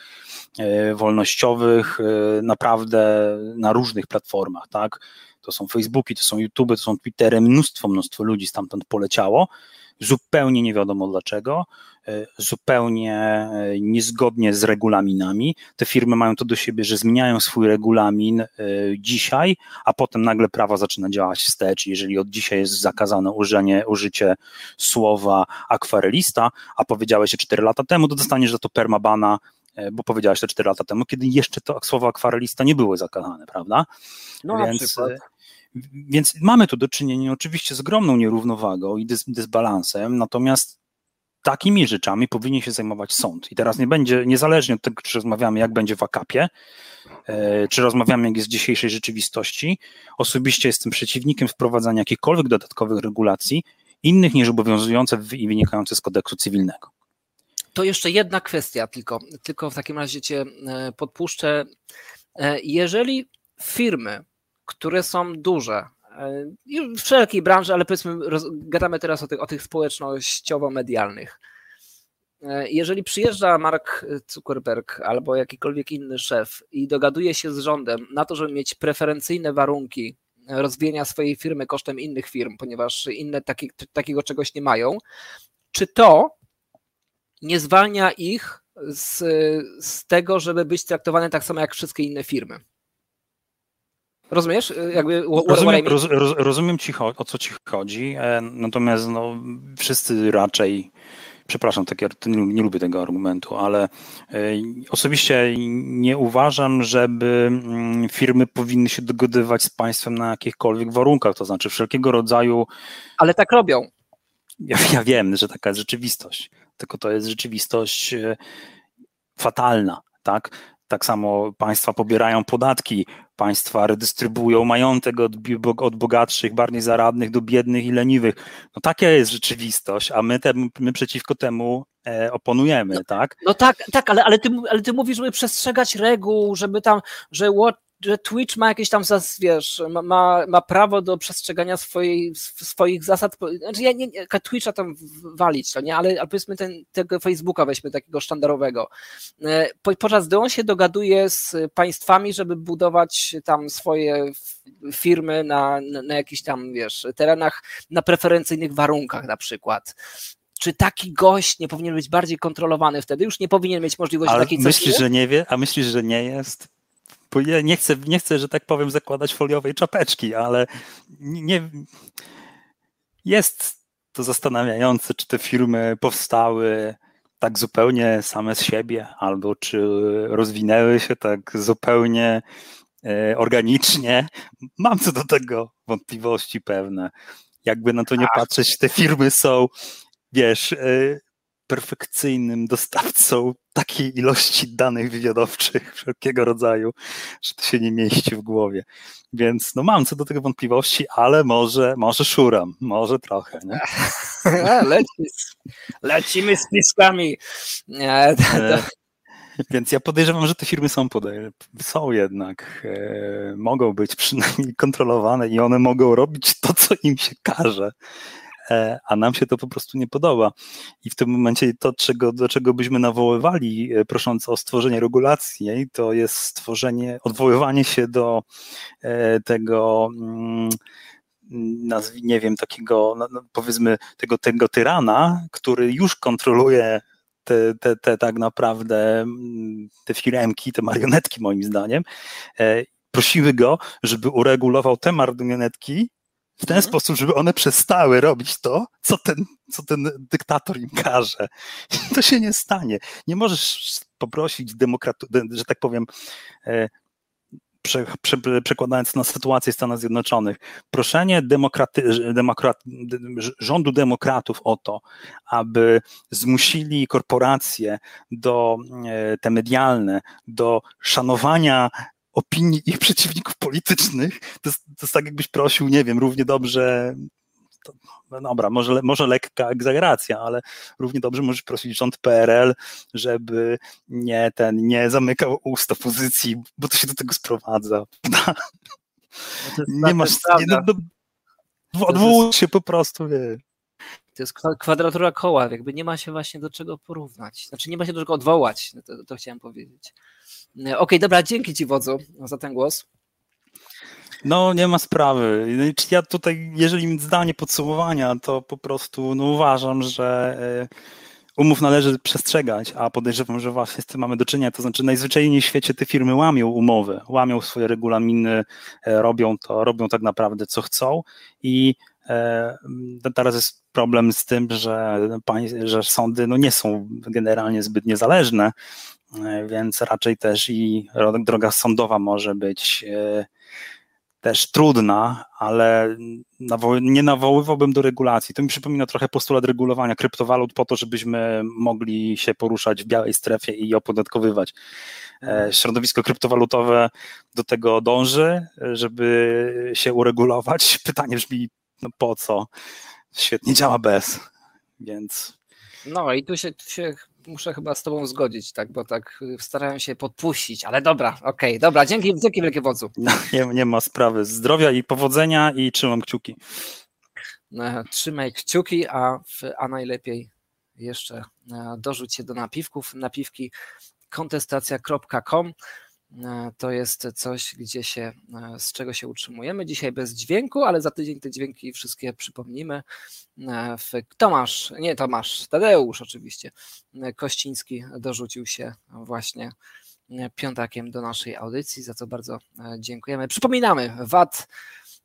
E, wolnościowych e, naprawdę na różnych platformach, tak? To są Facebooki, to są YouTube, to są Twittery, mnóstwo, mnóstwo ludzi stamtąd poleciało, zupełnie nie wiadomo dlaczego, e, zupełnie niezgodnie z regulaminami. Te firmy mają to do siebie, że zmieniają swój regulamin dzisiaj, a potem nagle prawo zaczyna działać wstecz. Jeżeli od dzisiaj jest zakazane użycie, użycie słowa akwarelista, a powiedziałeś się 4 lata temu, to dostaniesz za to permabana E, bo powiedziałeś to 4 lata temu, kiedy jeszcze to słowo akwarelista nie były zakazane, prawda? No więc, na przykład. Więc mamy tu do czynienia oczywiście z ogromną nierównowagą i dys, dysbalansem, natomiast takimi rzeczami powinien się zajmować sąd. I teraz nie będzie, niezależnie od tego, czy rozmawiamy, jak będzie w akapie, e, czy rozmawiamy, jak jest w dzisiejszej rzeczywistości, osobiście jestem przeciwnikiem wprowadzania jakichkolwiek dodatkowych regulacji, innych niż obowiązujące i wynikające z kodeksu cywilnego. To jeszcze jedna kwestia, tylko, tylko w takim razie Cię e, podpuszczę. E, jeżeli firmy, które są duże, e, w wszelkiej branży, ale powiedzmy, gadamy teraz o tych, o tych społecznościowo-medialnych. Jeżeli przyjeżdża Mark Zuckerberg albo jakikolwiek inny szef i dogaduje się z rządem na to, żeby mieć preferencyjne warunki rozwijania swojej firmy kosztem innych firm, ponieważ inne taki, takiego czegoś nie mają, czy to nie zwalnia ich z, z tego, żeby być traktowane tak samo jak wszystkie inne firmy. Rozumiesz? Jakby, rozumiem, roz, roz, rozumiem ci, o co ci chodzi, e, natomiast no, wszyscy raczej, przepraszam, tak, ja nie, nie lubię tego argumentu, ale e, osobiście nie uważam, żeby mm, firmy powinny się dogadywać z państwem na jakichkolwiek warunkach, to znaczy wszelkiego rodzaju... Ale tak robią. Ja, ja wiem, że taka jest rzeczywistość tylko to jest rzeczywistość e, fatalna, tak? Tak samo państwa pobierają podatki, państwa redystrybują majątek od, od bogatszych, bardziej zaradnych do biednych i leniwych. No taka jest rzeczywistość, a my, te, my przeciwko temu e, oponujemy, no, tak? No tak, tak, ale, ale, ty, ale ty mówisz, żeby przestrzegać reguł, żeby tam, że że Twitch ma jakieś tam, wiesz, ma, ma prawo do przestrzegania swojej, swoich zasad. Znaczy ja nie, nie Twitcha tam walić, to nie, ale, ale powiedzmy ten, tego Facebooka weźmy takiego sztandarowego. E, podczas gdy on się dogaduje z państwami, żeby budować tam swoje firmy na, na, jakichś tam, wiesz, terenach na preferencyjnych warunkach na przykład czy taki gość nie powinien być bardziej kontrolowany wtedy? Już nie powinien mieć możliwości Ale takiej myślisz, że nie wie? A myślisz, że nie jest? Bo ja nie chcę, nie chcę, że tak powiem, zakładać foliowej czapeczki, ale nie, jest to zastanawiające, czy te firmy powstały tak zupełnie same z siebie, albo czy rozwinęły się tak zupełnie e, organicznie. Mam co do tego wątpliwości pewne. Jakby na to nie patrzeć, te firmy są, wiesz, e, perfekcyjnym dostawcą takiej ilości danych wywiadowczych wszelkiego rodzaju, że to się nie mieści w głowie. Więc no mam co do tego wątpliwości, ale może, może szuram, może trochę. Nie? Leci, lecimy z piskami. Nie, to, to. Więc ja podejrzewam, że te firmy są, są jednak, e, mogą być przynajmniej kontrolowane i one mogą robić to, co im się każe. E, a nam się to po prostu nie podoba. I w tym momencie to, czego, do czego byśmy nawoływali, e, prosząc o stworzenie regulacji, to jest stworzenie, odwoływanie się do e, tego mm, nie wiem, takiego, no, no, powiedzmy, tego, tego tyrana, który już kontroluje te, te, te tak naprawdę mm, te firemki, te marionetki moim zdaniem, prosiły go, żeby uregulował te marionetki w ten mhm. sposób, żeby one przestały robić to, co ten, co ten dyktator im każe. To się nie stanie. Nie możesz poprosić demokratu, że tak powiem, e, prze, prze, przekładając na sytuację Stanów Zjednoczonych, proszenie demokraty, demokrat, rządu demokratów o to, aby zmusili korporacje do e, te medialne do szanowania opinii ich przeciwników politycznych, to jest, to jest tak jakbyś prosił, nie wiem, równie dobrze to, no dobra, może, może lekka egzageracja, ale równie dobrze możesz prosić rząd PRL, żeby nie ten, nie zamykał ust opozycji, bo to się do tego sprowadza. No nie masz, nie, no, no, odwołuj się po prostu, wie. To jest kwadratura koła, jakby nie ma się właśnie do czego porównać. Znaczy nie ma się do czego odwołać, to, to chciałem powiedzieć. E, okej, okay, dobra, dzięki Ci wodzu za ten głos. No, nie ma sprawy. No ja tutaj, jeżeli zdanie podsumowania, to po prostu no, uważam, że e, umów należy przestrzegać, a podejrzewam, że właśnie z tym mamy do czynienia. To znaczy, najzwyczajniej w świecie te firmy łamią umowy, łamią swoje regulaminy, e, robią to, robią tak naprawdę co chcą i teraz jest problem z tym, że, że sądy no, nie są generalnie zbyt niezależne więc raczej też i droga sądowa może być e, też trudna, ale nie nawoływałbym do regulacji. To mi przypomina trochę postulat regulowania kryptowalut po to, żebyśmy mogli się poruszać w białej strefie i opodatkowywać. E. Środowisko kryptowalutowe do tego dąży, żeby się uregulować. Pytanie brzmi, no po co? Świetnie działa bez, więc... No i tu się, tu się muszę chyba z tobą zgodzić, tak, bo tak y, starają się podpuścić, ale dobra, okej, okay, dobra, dzięki, dzięki wielkie wodzu. No, nie, nie ma sprawy. Zdrowia i powodzenia i trzymam kciuki. No, trzymaj kciuki, a, a najlepiej jeszcze e, dorzuć się do napiwków, napiwki kontestacja.com to jest coś, gdzie się, e, z czego się utrzymujemy. Dzisiaj bez dźwięku, ale za tydzień te dźwięki wszystkie przypomnimy. E, Tomasz, nie Tomasz, Tadeusz oczywiście, Kościński dorzucił się właśnie piątakiem do naszej audycji, za co bardzo dziękujemy. Przypominamy, VAT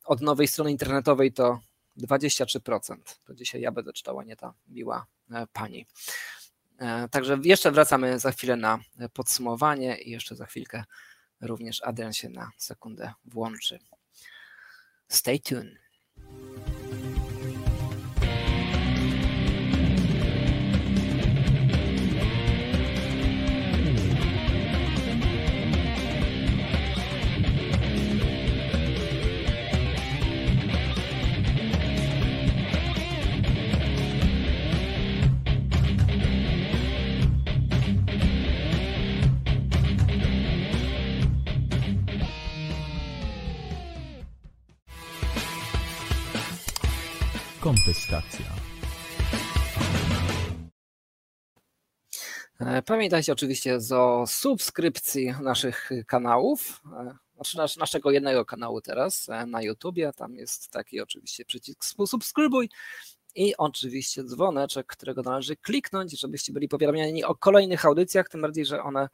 od nowej strony internetowej to 23%. To dzisiaj ja będę czytała, nie ta miła pani. E, także jeszcze wracamy za chwilę na podsumowanie i jeszcze za chwilkę również Adrian się na sekundę włączy. Stay tuned. Pamiętajcie oczywiście o subskrypcji naszych kanałów, e, znaczy nasz, naszego jednego kanału teraz e, na YouTubie. Tam jest taki oczywiście przycisk subskrybuj i oczywiście dzwoneczek, którego należy kliknąć, żebyście byli powiadamiani o kolejnych audycjach, tym bardziej, że one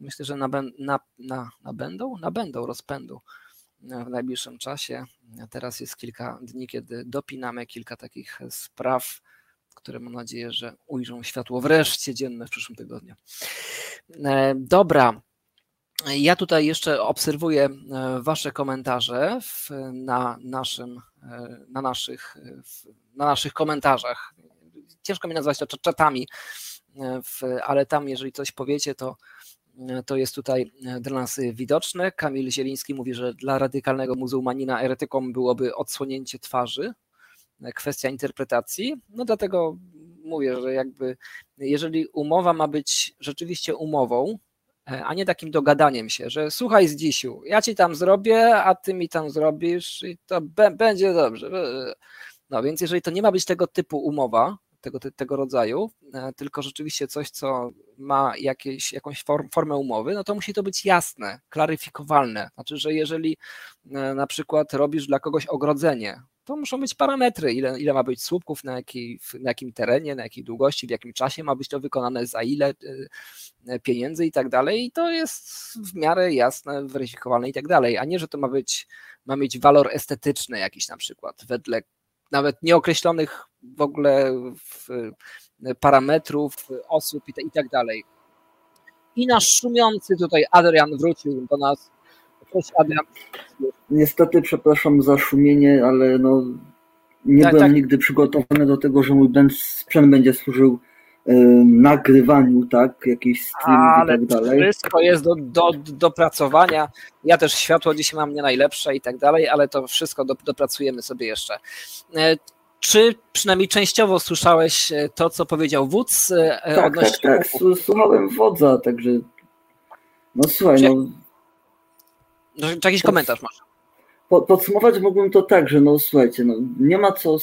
myślę, że nabę, na, na, nabędą, nabędą rozpędu w najbliższym czasie. Teraz jest kilka dni, kiedy dopinamy kilka takich spraw, które mam nadzieję, że ujrzą światło wreszcie dzienne w przyszłym tygodniu. E, dobra. Ja tutaj jeszcze obserwuję e, Wasze komentarze na, naszym, e, na, naszych, na naszych komentarzach ciężko mi nazwać to czatami, ale tam jeżeli coś powiecie, to to jest tutaj dla nas widoczne. Kamil Zieliński mówi, że dla radykalnego muzułmanina eretyką byłoby odsłonięcie twarzy, kwestia interpretacji. No dlatego mówię, że jakby jeżeli umowa ma być rzeczywiście umową, e, a nie takim dogadaniem się, że słuchaj z dzisiu, ja ci tam zrobię, a ty mi tam zrobisz i to będzie dobrze. No więc jeżeli to nie ma być tego typu umowa, tego, tego rodzaju, e, tylko rzeczywiście coś, co ma jakieś, jakąś form, formę umowy, no to musi to być jasne, klaryfikowalne. Znaczy, że jeżeli e, na przykład robisz dla kogoś ogrodzenie, to muszą być parametry, ile, ile ma być słupków, na, jakiej, na jakim terenie, na jakiej długości, w jakim czasie ma być to wykonane, za ile e, pieniędzy i tak dalej. I to jest w miarę jasne, weryfikowalne i tak dalej, a nie, że to ma być, ma mieć walor estetyczny jakiś na przykład, wedle nawet nieokreślonych w ogóle parametrów, osób i, i tak dalej. I nasz szumiący tutaj Adrian wrócił do nas. Niestety przepraszam za szumienie, ale no nie tak, byłem tak. nigdy przygotowany do tego, że mój sprzęt będzie służył nagrywaniu, tak, jakichś streamów i tak dalej. Wszystko jest do, do, dopracowania. Ja też światło dzisiaj mam nie najlepsze i tak dalej, ale to wszystko do, dopracujemy sobie jeszcze. E, czy przynajmniej częściowo słyszałeś e, to, co powiedział wódz? E, tak, odnośnie... tak, tak. Słuchałem wodza, także. No słuchaj, czy, no. Czy jakiś komentarz masz? Podsumować mógłbym to tak, że no słuchajcie, no, nie ma co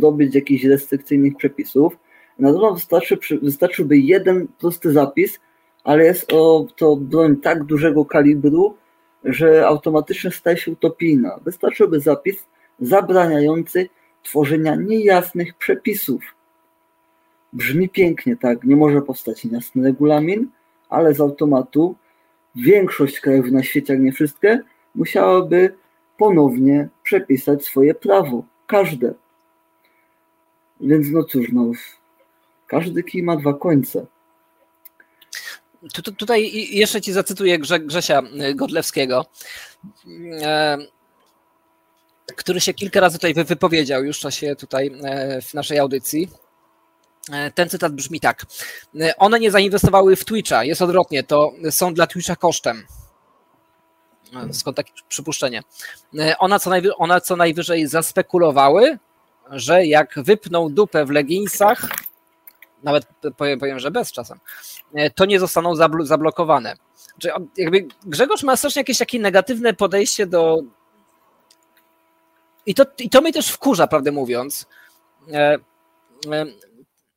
robić jakichś restrykcyjnych przepisów na pewno wystarczy, wystarczyłby jeden prosty zapis, ale jest o, to broń tak dużego kalibru, że automatycznie staje się utopijna. Wystarczyłby zapis zabraniający tworzenia niejasnych przepisów. Brzmi pięknie, tak? Nie może powstać niejasny regulamin, ale z automatu większość krajów na świecie, jak nie wszystkie, musiałaby ponownie przepisać swoje prawo. Każde. Więc no cóż, no, każdy kij ma dwa końce. Tu, tu, tutaj jeszcze ci zacytuję Grze, Grzesia Godlewskiego, e, który się kilka razy tutaj wypowiedział już w czasie tutaj e, w naszej audycji. E, ten cytat brzmi tak. One nie zainwestowały w Twitcha, jest odwrotnie, to są dla Twitcha kosztem. Skąd takie przypuszczenie? Ona co, najwy, one co najwyżej zaspekulowały, że jak wypną dupę w leginsach, nawet powiem, powiem, że bez czasem, e, to nie zostaną zablokowane. Czyli jakby Grzegorz ma strasznie jakieś takie negatywne podejście do. I to, I to mnie też wkurza, prawdę mówiąc. E, e,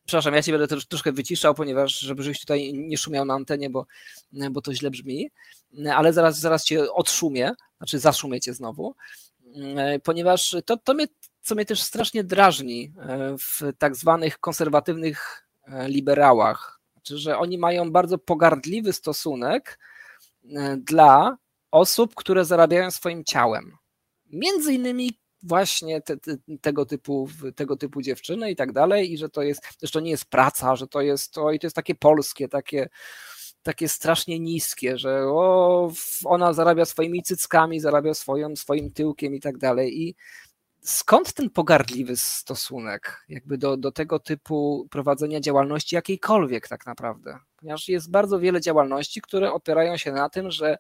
przepraszam, ja się będę też troszkę wyciszał, ponieważ żeby żebyś tutaj nie szumiał na antenie, bo, bo to źle brzmi, ale zaraz, zaraz cię odszumię, znaczy zaszumię cię znowu, ponieważ to, to mnie, co mnie też strasznie drażni w tak zwanych konserwatywnych E, liberałach, znaczy, że oni mają bardzo pogardliwy stosunek e, dla osób, które zarabiają swoim ciałem. Między innymi właśnie te, te, tego, typu, tego typu dziewczyny i tak dalej, i że to jest, że to nie jest praca, że to jest to i to jest takie polskie, takie, takie strasznie niskie, że o, ona zarabia swoimi cyckami, zarabia swoją, swoim tyłkiem i tak dalej. I skąd ten pogardliwy stosunek jakby do, do tego typu prowadzenia działalności jakiejkolwiek tak naprawdę? Ponieważ jest bardzo wiele działalności, które opierają się na tym, że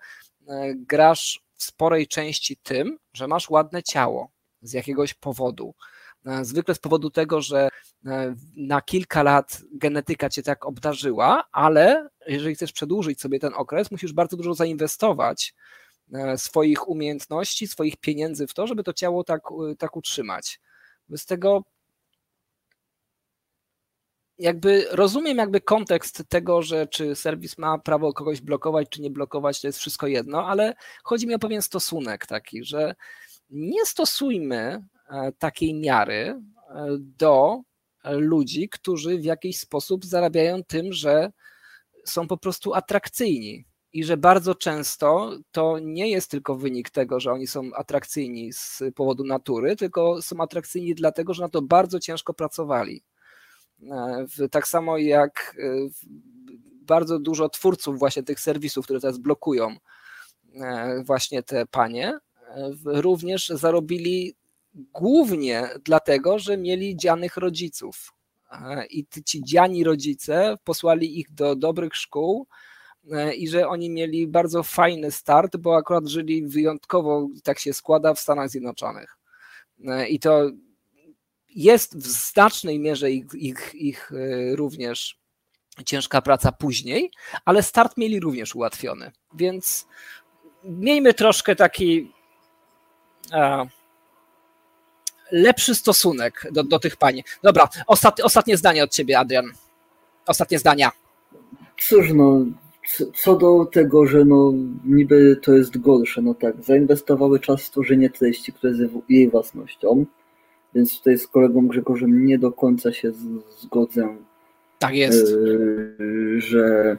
e, grasz w sporej części tym, że masz ładne ciało z jakiegoś powodu. E, zwykle z powodu tego, że e, na kilka lat genetyka cię tak obdarzyła, ale jeżeli chcesz przedłużyć sobie ten okres, musisz bardzo dużo zainwestować E, swoich umiejętności, swoich pieniędzy w to, żeby to ciało tak, tak utrzymać. Z tego jakby rozumiem jakby kontekst tego, że czy serwis ma prawo kogoś blokować, czy nie blokować, to jest wszystko jedno, ale chodzi mi o pewien stosunek taki, że nie stosujmy e, takiej miary e, do ludzi, którzy w jakiś sposób zarabiają tym, że są po prostu atrakcyjni i że bardzo często to nie jest tylko wynik tego, że oni są atrakcyjni z powodu natury, tylko są atrakcyjni dlatego, że na to bardzo ciężko pracowali. E, tak samo jak bardzo dużo twórców właśnie tych serwisów, które teraz blokują właśnie te panie, również zarobili głównie dlatego, że mieli dzianych rodziców i ci dziani rodzice posłali ich do dobrych szkół i że oni mieli bardzo fajny start, bo akurat żyli wyjątkowo, tak się składa, w Stanach Zjednoczonych. I to jest w znacznej mierze ich, ich, ich również ciężka praca później, ale start mieli również ułatwiony. Więc miejmy troszkę taki lepszy stosunek do, do tych pań. Dobra, ostat, ostatnie zdanie od ciebie, Adrian. Ostatnie zdania. Cóż, no, co do tego, że no niby to jest gorsze, no tak, zainwestowały czas w tworzenie treści, które jest jej własnością, więc tutaj z kolegą Grzegorzem nie do końca się zgodzę tak jest. Yy, że,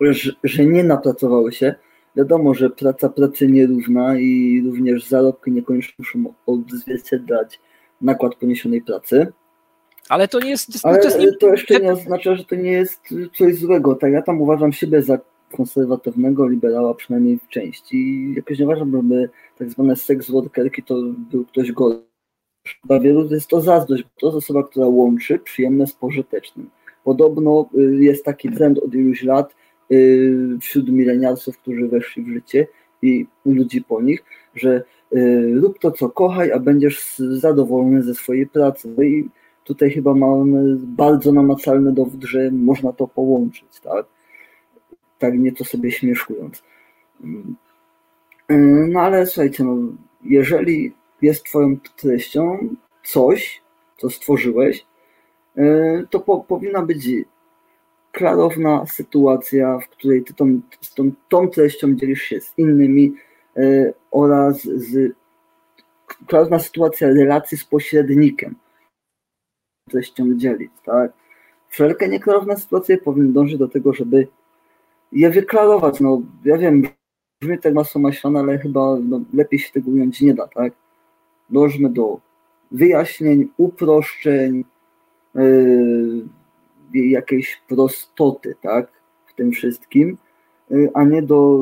że, że nie napracowały się. Wiadomo, że praca pracy nierówna i również zarobki niekoniecznie muszą odzwierciedlać nakład poniesionej pracy. Ale to nie jest. Ale to, nie... to jeszcze nie oznacza, że to nie jest coś złego. Tak, ja tam uważam siebie za konserwatywnego liberała, przynajmniej w części. Jakoś nie uważam, żeby tak zwane seks workerki to był ktoś gorszy. Dla wielu to jest to zazdrość, bo to jest osoba, która łączy przyjemne z pożytecznym. Podobno y, jest taki trend od iluś lat wśród milenialsów, którzy weszli w życie i ludzi po nich, że y, rób to, co kochaj, a będziesz zadowolony ze swojej pracy. No i tutaj chyba mamy bardzo namacalny dowód, że można to połączyć, tak? Tak nieco sobie śmieszkując. No ale słuchajcie, no, jeżeli jest twoją treścią coś, co stworzyłeś, to po, powinna być klarowna sytuacja, w której ty tą, tą, tą treścią dzielisz się z innymi e, oraz z klarowna sytuacja relacji z pośrednikiem treścią dzielić, tak? Wszelkie nieklarowne sytuacje powinny dążyć do tego, żeby je wyklarować. No, ja wiem, brzmi tak masło maślane, ale chyba no, lepiej się tego ująć nie da, tak? Dążmy do wyjaśnień, uproszczeń, Y, jakiejś prostoty, tak, w tym wszystkim, y, a nie do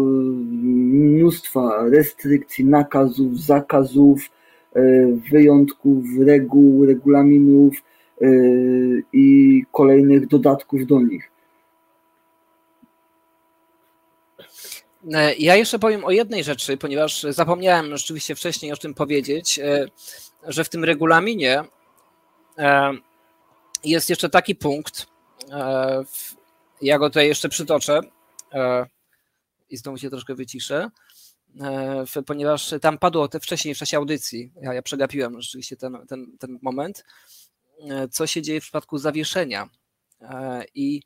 mnóstwa restrykcji, nakazów, zakazów, y, wyjątków, reguł, regulaminów i kolejnych dodatków do nich. E, ja jeszcze powiem o jednej rzeczy, ponieważ zapomniałem rzeczywiście wcześniej o tym powiedzieć, e, że w tym regulaminie e, jest jeszcze taki punkt, ja go tutaj jeszcze przytoczę e, i znowu się troszkę wyciszę, e, ponieważ tam padło te wcześniej w czasie audycji, ja, ja przegapiłem rzeczywiście ten, ten, ten moment, co się dzieje w przypadku zawieszenia? I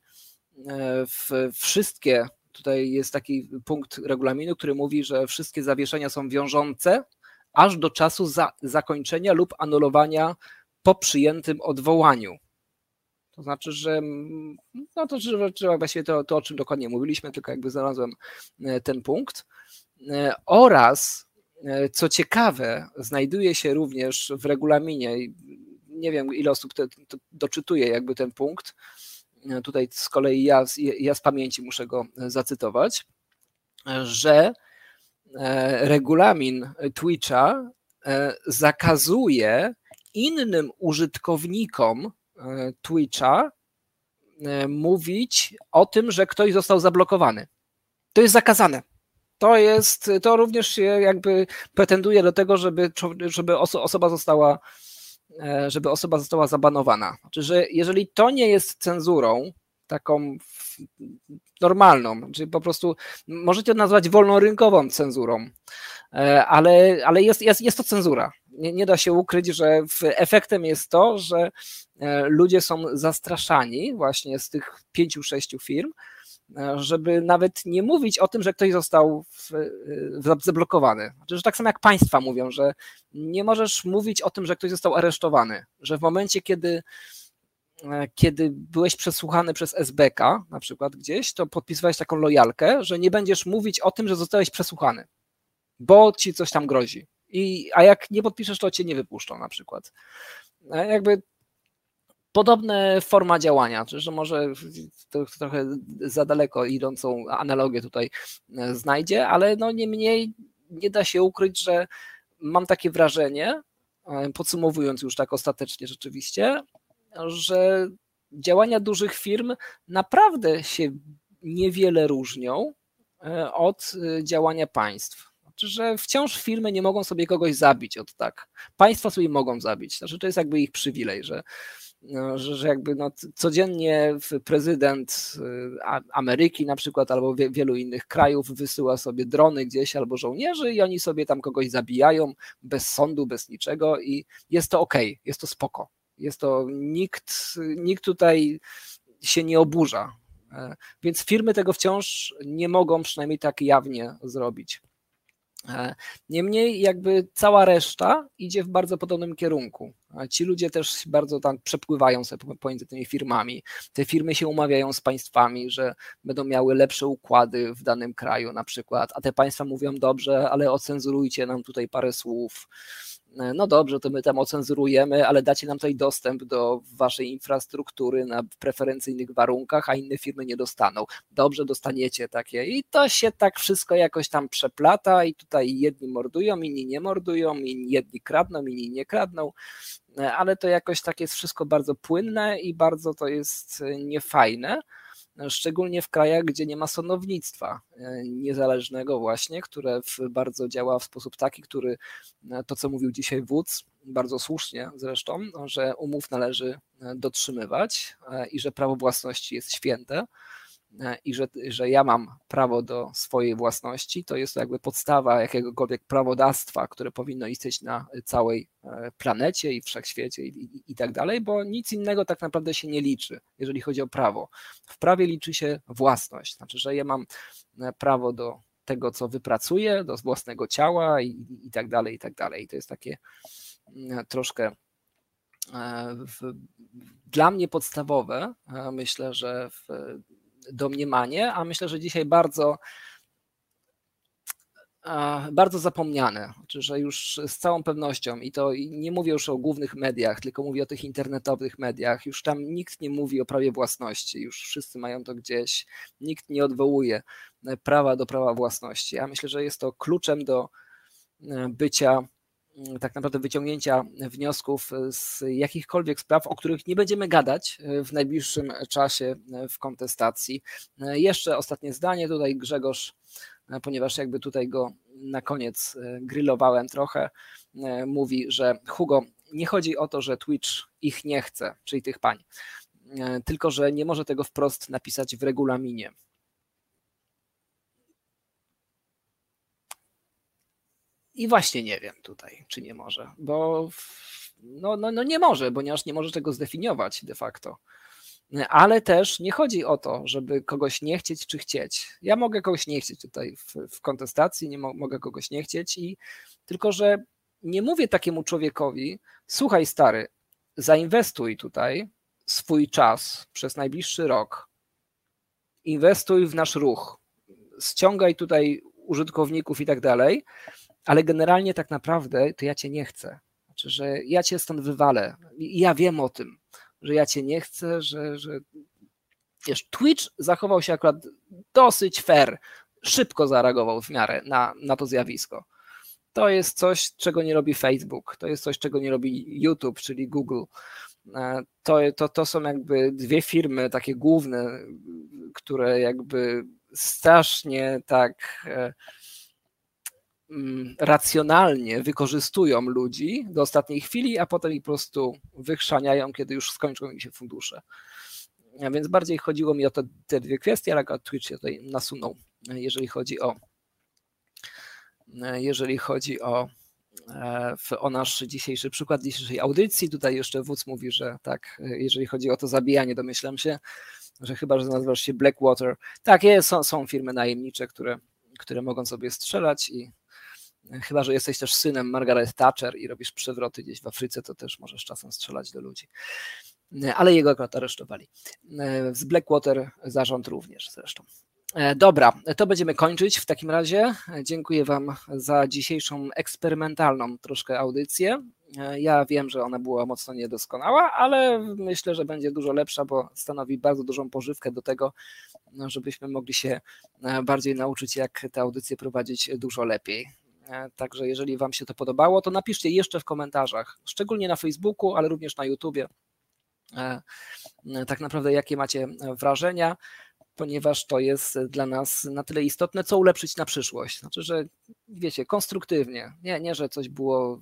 wszystkie, tutaj jest taki punkt regulaminu, który mówi, że wszystkie zawieszenia są wiążące aż do czasu za, zakończenia lub anulowania po przyjętym odwołaniu. To znaczy, że no to trzeba właściwie to, to, o czym dokładnie mówiliśmy, tylko jakby znalazłem e, ten punkt. E, oraz, e, co ciekawe, znajduje się również w regulaminie, nie wiem ile osób to, to doczytuje jakby ten punkt, tutaj z kolei ja, ja z pamięci muszę go zacytować, że regulamin Twitcha zakazuje innym użytkownikom Twitcha e, mówić o tym, że ktoś został zablokowany. To jest zakazane. To jest, to również się jakby pretenduje do tego, żeby, żeby osoba została e, żeby osoba została zabanowana. Znaczy, że jeżeli to nie jest cenzurą, taką normalną, czyli po prostu możecie nazwać wolnorynkową cenzurą, ale, ale jest, jest, jest to cenzura nie, nie da się ukryć, że efektem jest to, że e, ludzie są zastraszani właśnie z tych pięciu, sześciu firm, e, żeby nawet nie mówić o tym, że ktoś został w, w zablokowany. Znaczy, że tak samo jak państwa mówią, że nie możesz mówić o tym, że ktoś został aresztowany, że w momencie, kiedy e, kiedy byłeś przesłuchany przez SBK, na przykład gdzieś, to podpisywałeś taką lojalkę, że nie będziesz mówić o tym, że zostałeś przesłuchany, bo ci coś tam grozi. I, a jak nie podpiszesz, to cię nie wypuszczą na przykład. Jakby podobna forma działania, że może to trochę za daleko idącą analogię tutaj e, znajdzie, ale no niemniej nie da się ukryć, że mam takie wrażenie, e, podsumowując już tak ostatecznie rzeczywiście, że działania dużych firm naprawdę się niewiele różnią e, od e, działania państw. Że wciąż firmy nie mogą sobie kogoś zabić od tak. Państwa sobie mogą zabić. Znaczy, to jest jakby ich przywilej, że, no, że, że jakby no, codziennie prezydent y, Ameryki na przykład albo wielu innych krajów wysyła sobie drony gdzieś albo żołnierzy i oni sobie tam kogoś zabijają bez sądu, bez niczego i jest to ok, jest to spoko. Jest to nikt, nikt tutaj się nie oburza. E, więc firmy tego wciąż nie mogą przynajmniej tak jawnie zrobić. E, niemniej jakby cała reszta idzie w bardzo podobnym kierunku. Ci ludzie też bardzo tam przepływają sobie pomiędzy tymi firmami. Te firmy się umawiają z państwami, że będą miały lepsze układy w danym kraju na przykład, a te państwa mówią dobrze, ale ocenzurujcie nam tutaj parę słów no dobrze, to my tam ocenzurujemy, ale dacie nam tutaj dostęp do waszej infrastruktury na preferencyjnych warunkach, a inne firmy nie dostaną. Dobrze, dostaniecie takie. I to się tak wszystko jakoś tam przeplata i tutaj jedni mordują, inni nie mordują, inni jedni kradną, inni nie kradną, ale to jakoś tak jest wszystko bardzo płynne i bardzo to jest niefajne szczególnie w krajach, gdzie nie ma sądownictwa e, niezależnego właśnie, które bardzo działa w sposób taki, który e, to, co mówił dzisiaj wódz, bardzo słusznie zresztą, że umów należy e, dotrzymywać i że prawo własności jest święte. E, i że, że ja mam prawo do swojej własności, to jest to jakby podstawa jakiegokolwiek prawodawstwa, które powinno istnieć na całej e, planecie i wszechświecie i, i, i tak dalej, bo nic innego tak naprawdę się nie liczy, jeżeli chodzi o prawo. W prawie liczy się własność, znaczy, że ja mam e, prawo do tego, co wypracuję, do własnego ciała i, i tak dalej, i tak dalej. I to jest takie mm, troszkę w, dla mnie podstawowe. Myślę, że w, domniemanie, a myślę, że dzisiaj bardzo bardzo zapomniane, że już z całą pewnością i to nie mówię już o głównych mediach, tylko mówię o tych internetowych mediach, już tam nikt nie mówi o prawie własności, już wszyscy mają to gdzieś, nikt nie odwołuje prawa do prawa własności. Ja myślę, że jest to kluczem do e, bycia tak naprawdę wyciągnięcia wniosków z jakichkolwiek spraw, o których nie będziemy gadać e, w najbliższym czasie e, w kontestacji. E, jeszcze ostatnie zdanie tutaj Grzegorz, ponieważ jakby tutaj go na koniec grillowałem trochę, mówi, że Hugo, nie chodzi o to, że Twitch ich nie chce, czyli tych pań, tylko że nie może tego wprost napisać w regulaminie. I właśnie nie wiem tutaj, czy nie może, bo no, no, no nie może, ponieważ nie może tego zdefiniować de facto. Ale też nie chodzi o to, żeby kogoś nie chcieć czy chcieć. Ja mogę kogoś nie chcieć tutaj w, w kontestacji, nie mo mogę kogoś nie chcieć, i tylko że nie mówię takiemu człowiekowi, słuchaj stary, zainwestuj tutaj swój czas przez najbliższy rok, inwestuj w nasz ruch, ściągaj tutaj użytkowników i tak dalej, ale generalnie tak naprawdę to ja cię nie chcę. Znaczy, że ja cię stąd wywalę. I ja wiem o tym, że ja cię nie chcę, że, że wiesz, Twitch zachował się akurat dosyć fair, szybko zareagował w miarę na, na to zjawisko. To jest coś, czego nie robi Facebook, to jest coś, czego nie robi YouTube, czyli Google. E, to, to, to są jakby dwie firmy takie główne, które jakby strasznie tak e, racjonalnie wykorzystują ludzi do ostatniej chwili, a potem ich po prostu wychrzaniają, kiedy już skończą im się fundusze. A więc bardziej chodziło mi o te, te dwie kwestie, ale Twitch się tutaj nasunął, jeżeli chodzi o jeżeli chodzi o, e, o nasz dzisiejszy przykład dzisiejszej audycji. Tutaj jeszcze wódz mówi, że tak, jeżeli chodzi o to zabijanie, domyślam się, że chyba, że nazywasz się Blackwater. Tak, jest, są, są firmy najemnicze, które, które mogą sobie strzelać i Chyba, że jesteś też synem Margaret Thatcher i robisz przewroty gdzieś w Afryce, to też możesz czasem strzelać do ludzi. Ale jego akurat aresztowali. Z Blackwater zarząd również zresztą. Dobra, to będziemy kończyć w takim razie. Dziękuję Wam za dzisiejszą eksperymentalną troszkę audycję. Ja wiem, że ona była mocno niedoskonała, ale myślę, że będzie dużo lepsza, bo stanowi bardzo dużą pożywkę do tego, żebyśmy mogli się bardziej nauczyć, jak te audycje prowadzić dużo lepiej. E, także jeżeli Wam się to podobało, to napiszcie jeszcze w komentarzach, szczególnie na Facebooku, ale również na YouTubie, tak naprawdę jakie macie wrażenia, ponieważ to jest dla nas na tyle istotne, co ulepszyć na przyszłość. Znaczy, że wiecie, konstruktywnie, nie, nie że coś było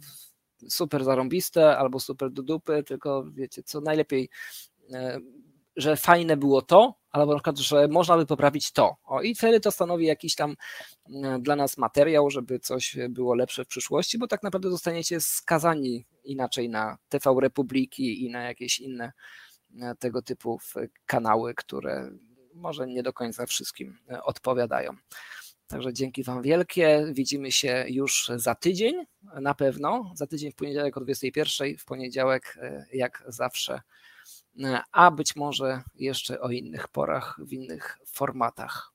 super zarąbiste albo super do dupy, tylko wiecie, co najlepiej, e, że fajne było to, albo na przykład, że można by poprawić to. O, I wtedy to stanowi jakiś tam e, dla nas materiał, żeby coś było lepsze w przyszłości, bo tak naprawdę zostaniecie skazani inaczej na TV Republiki i na jakieś inne e, tego typu kanały, które może nie do końca wszystkim odpowiadają. Także dzięki Wam wielkie. Widzimy się już za tydzień na pewno. Za tydzień w poniedziałek o 21, w poniedziałek e, jak zawsze. E, a być może jeszcze o innych porach, w innych formatach.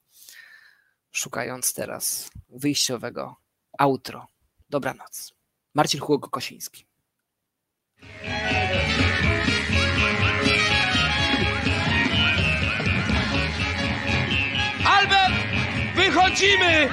Szukając teraz wyjściowego outro. Dobranoc. Marcin Chłog-Kosiński. Albert! Wychodzimy!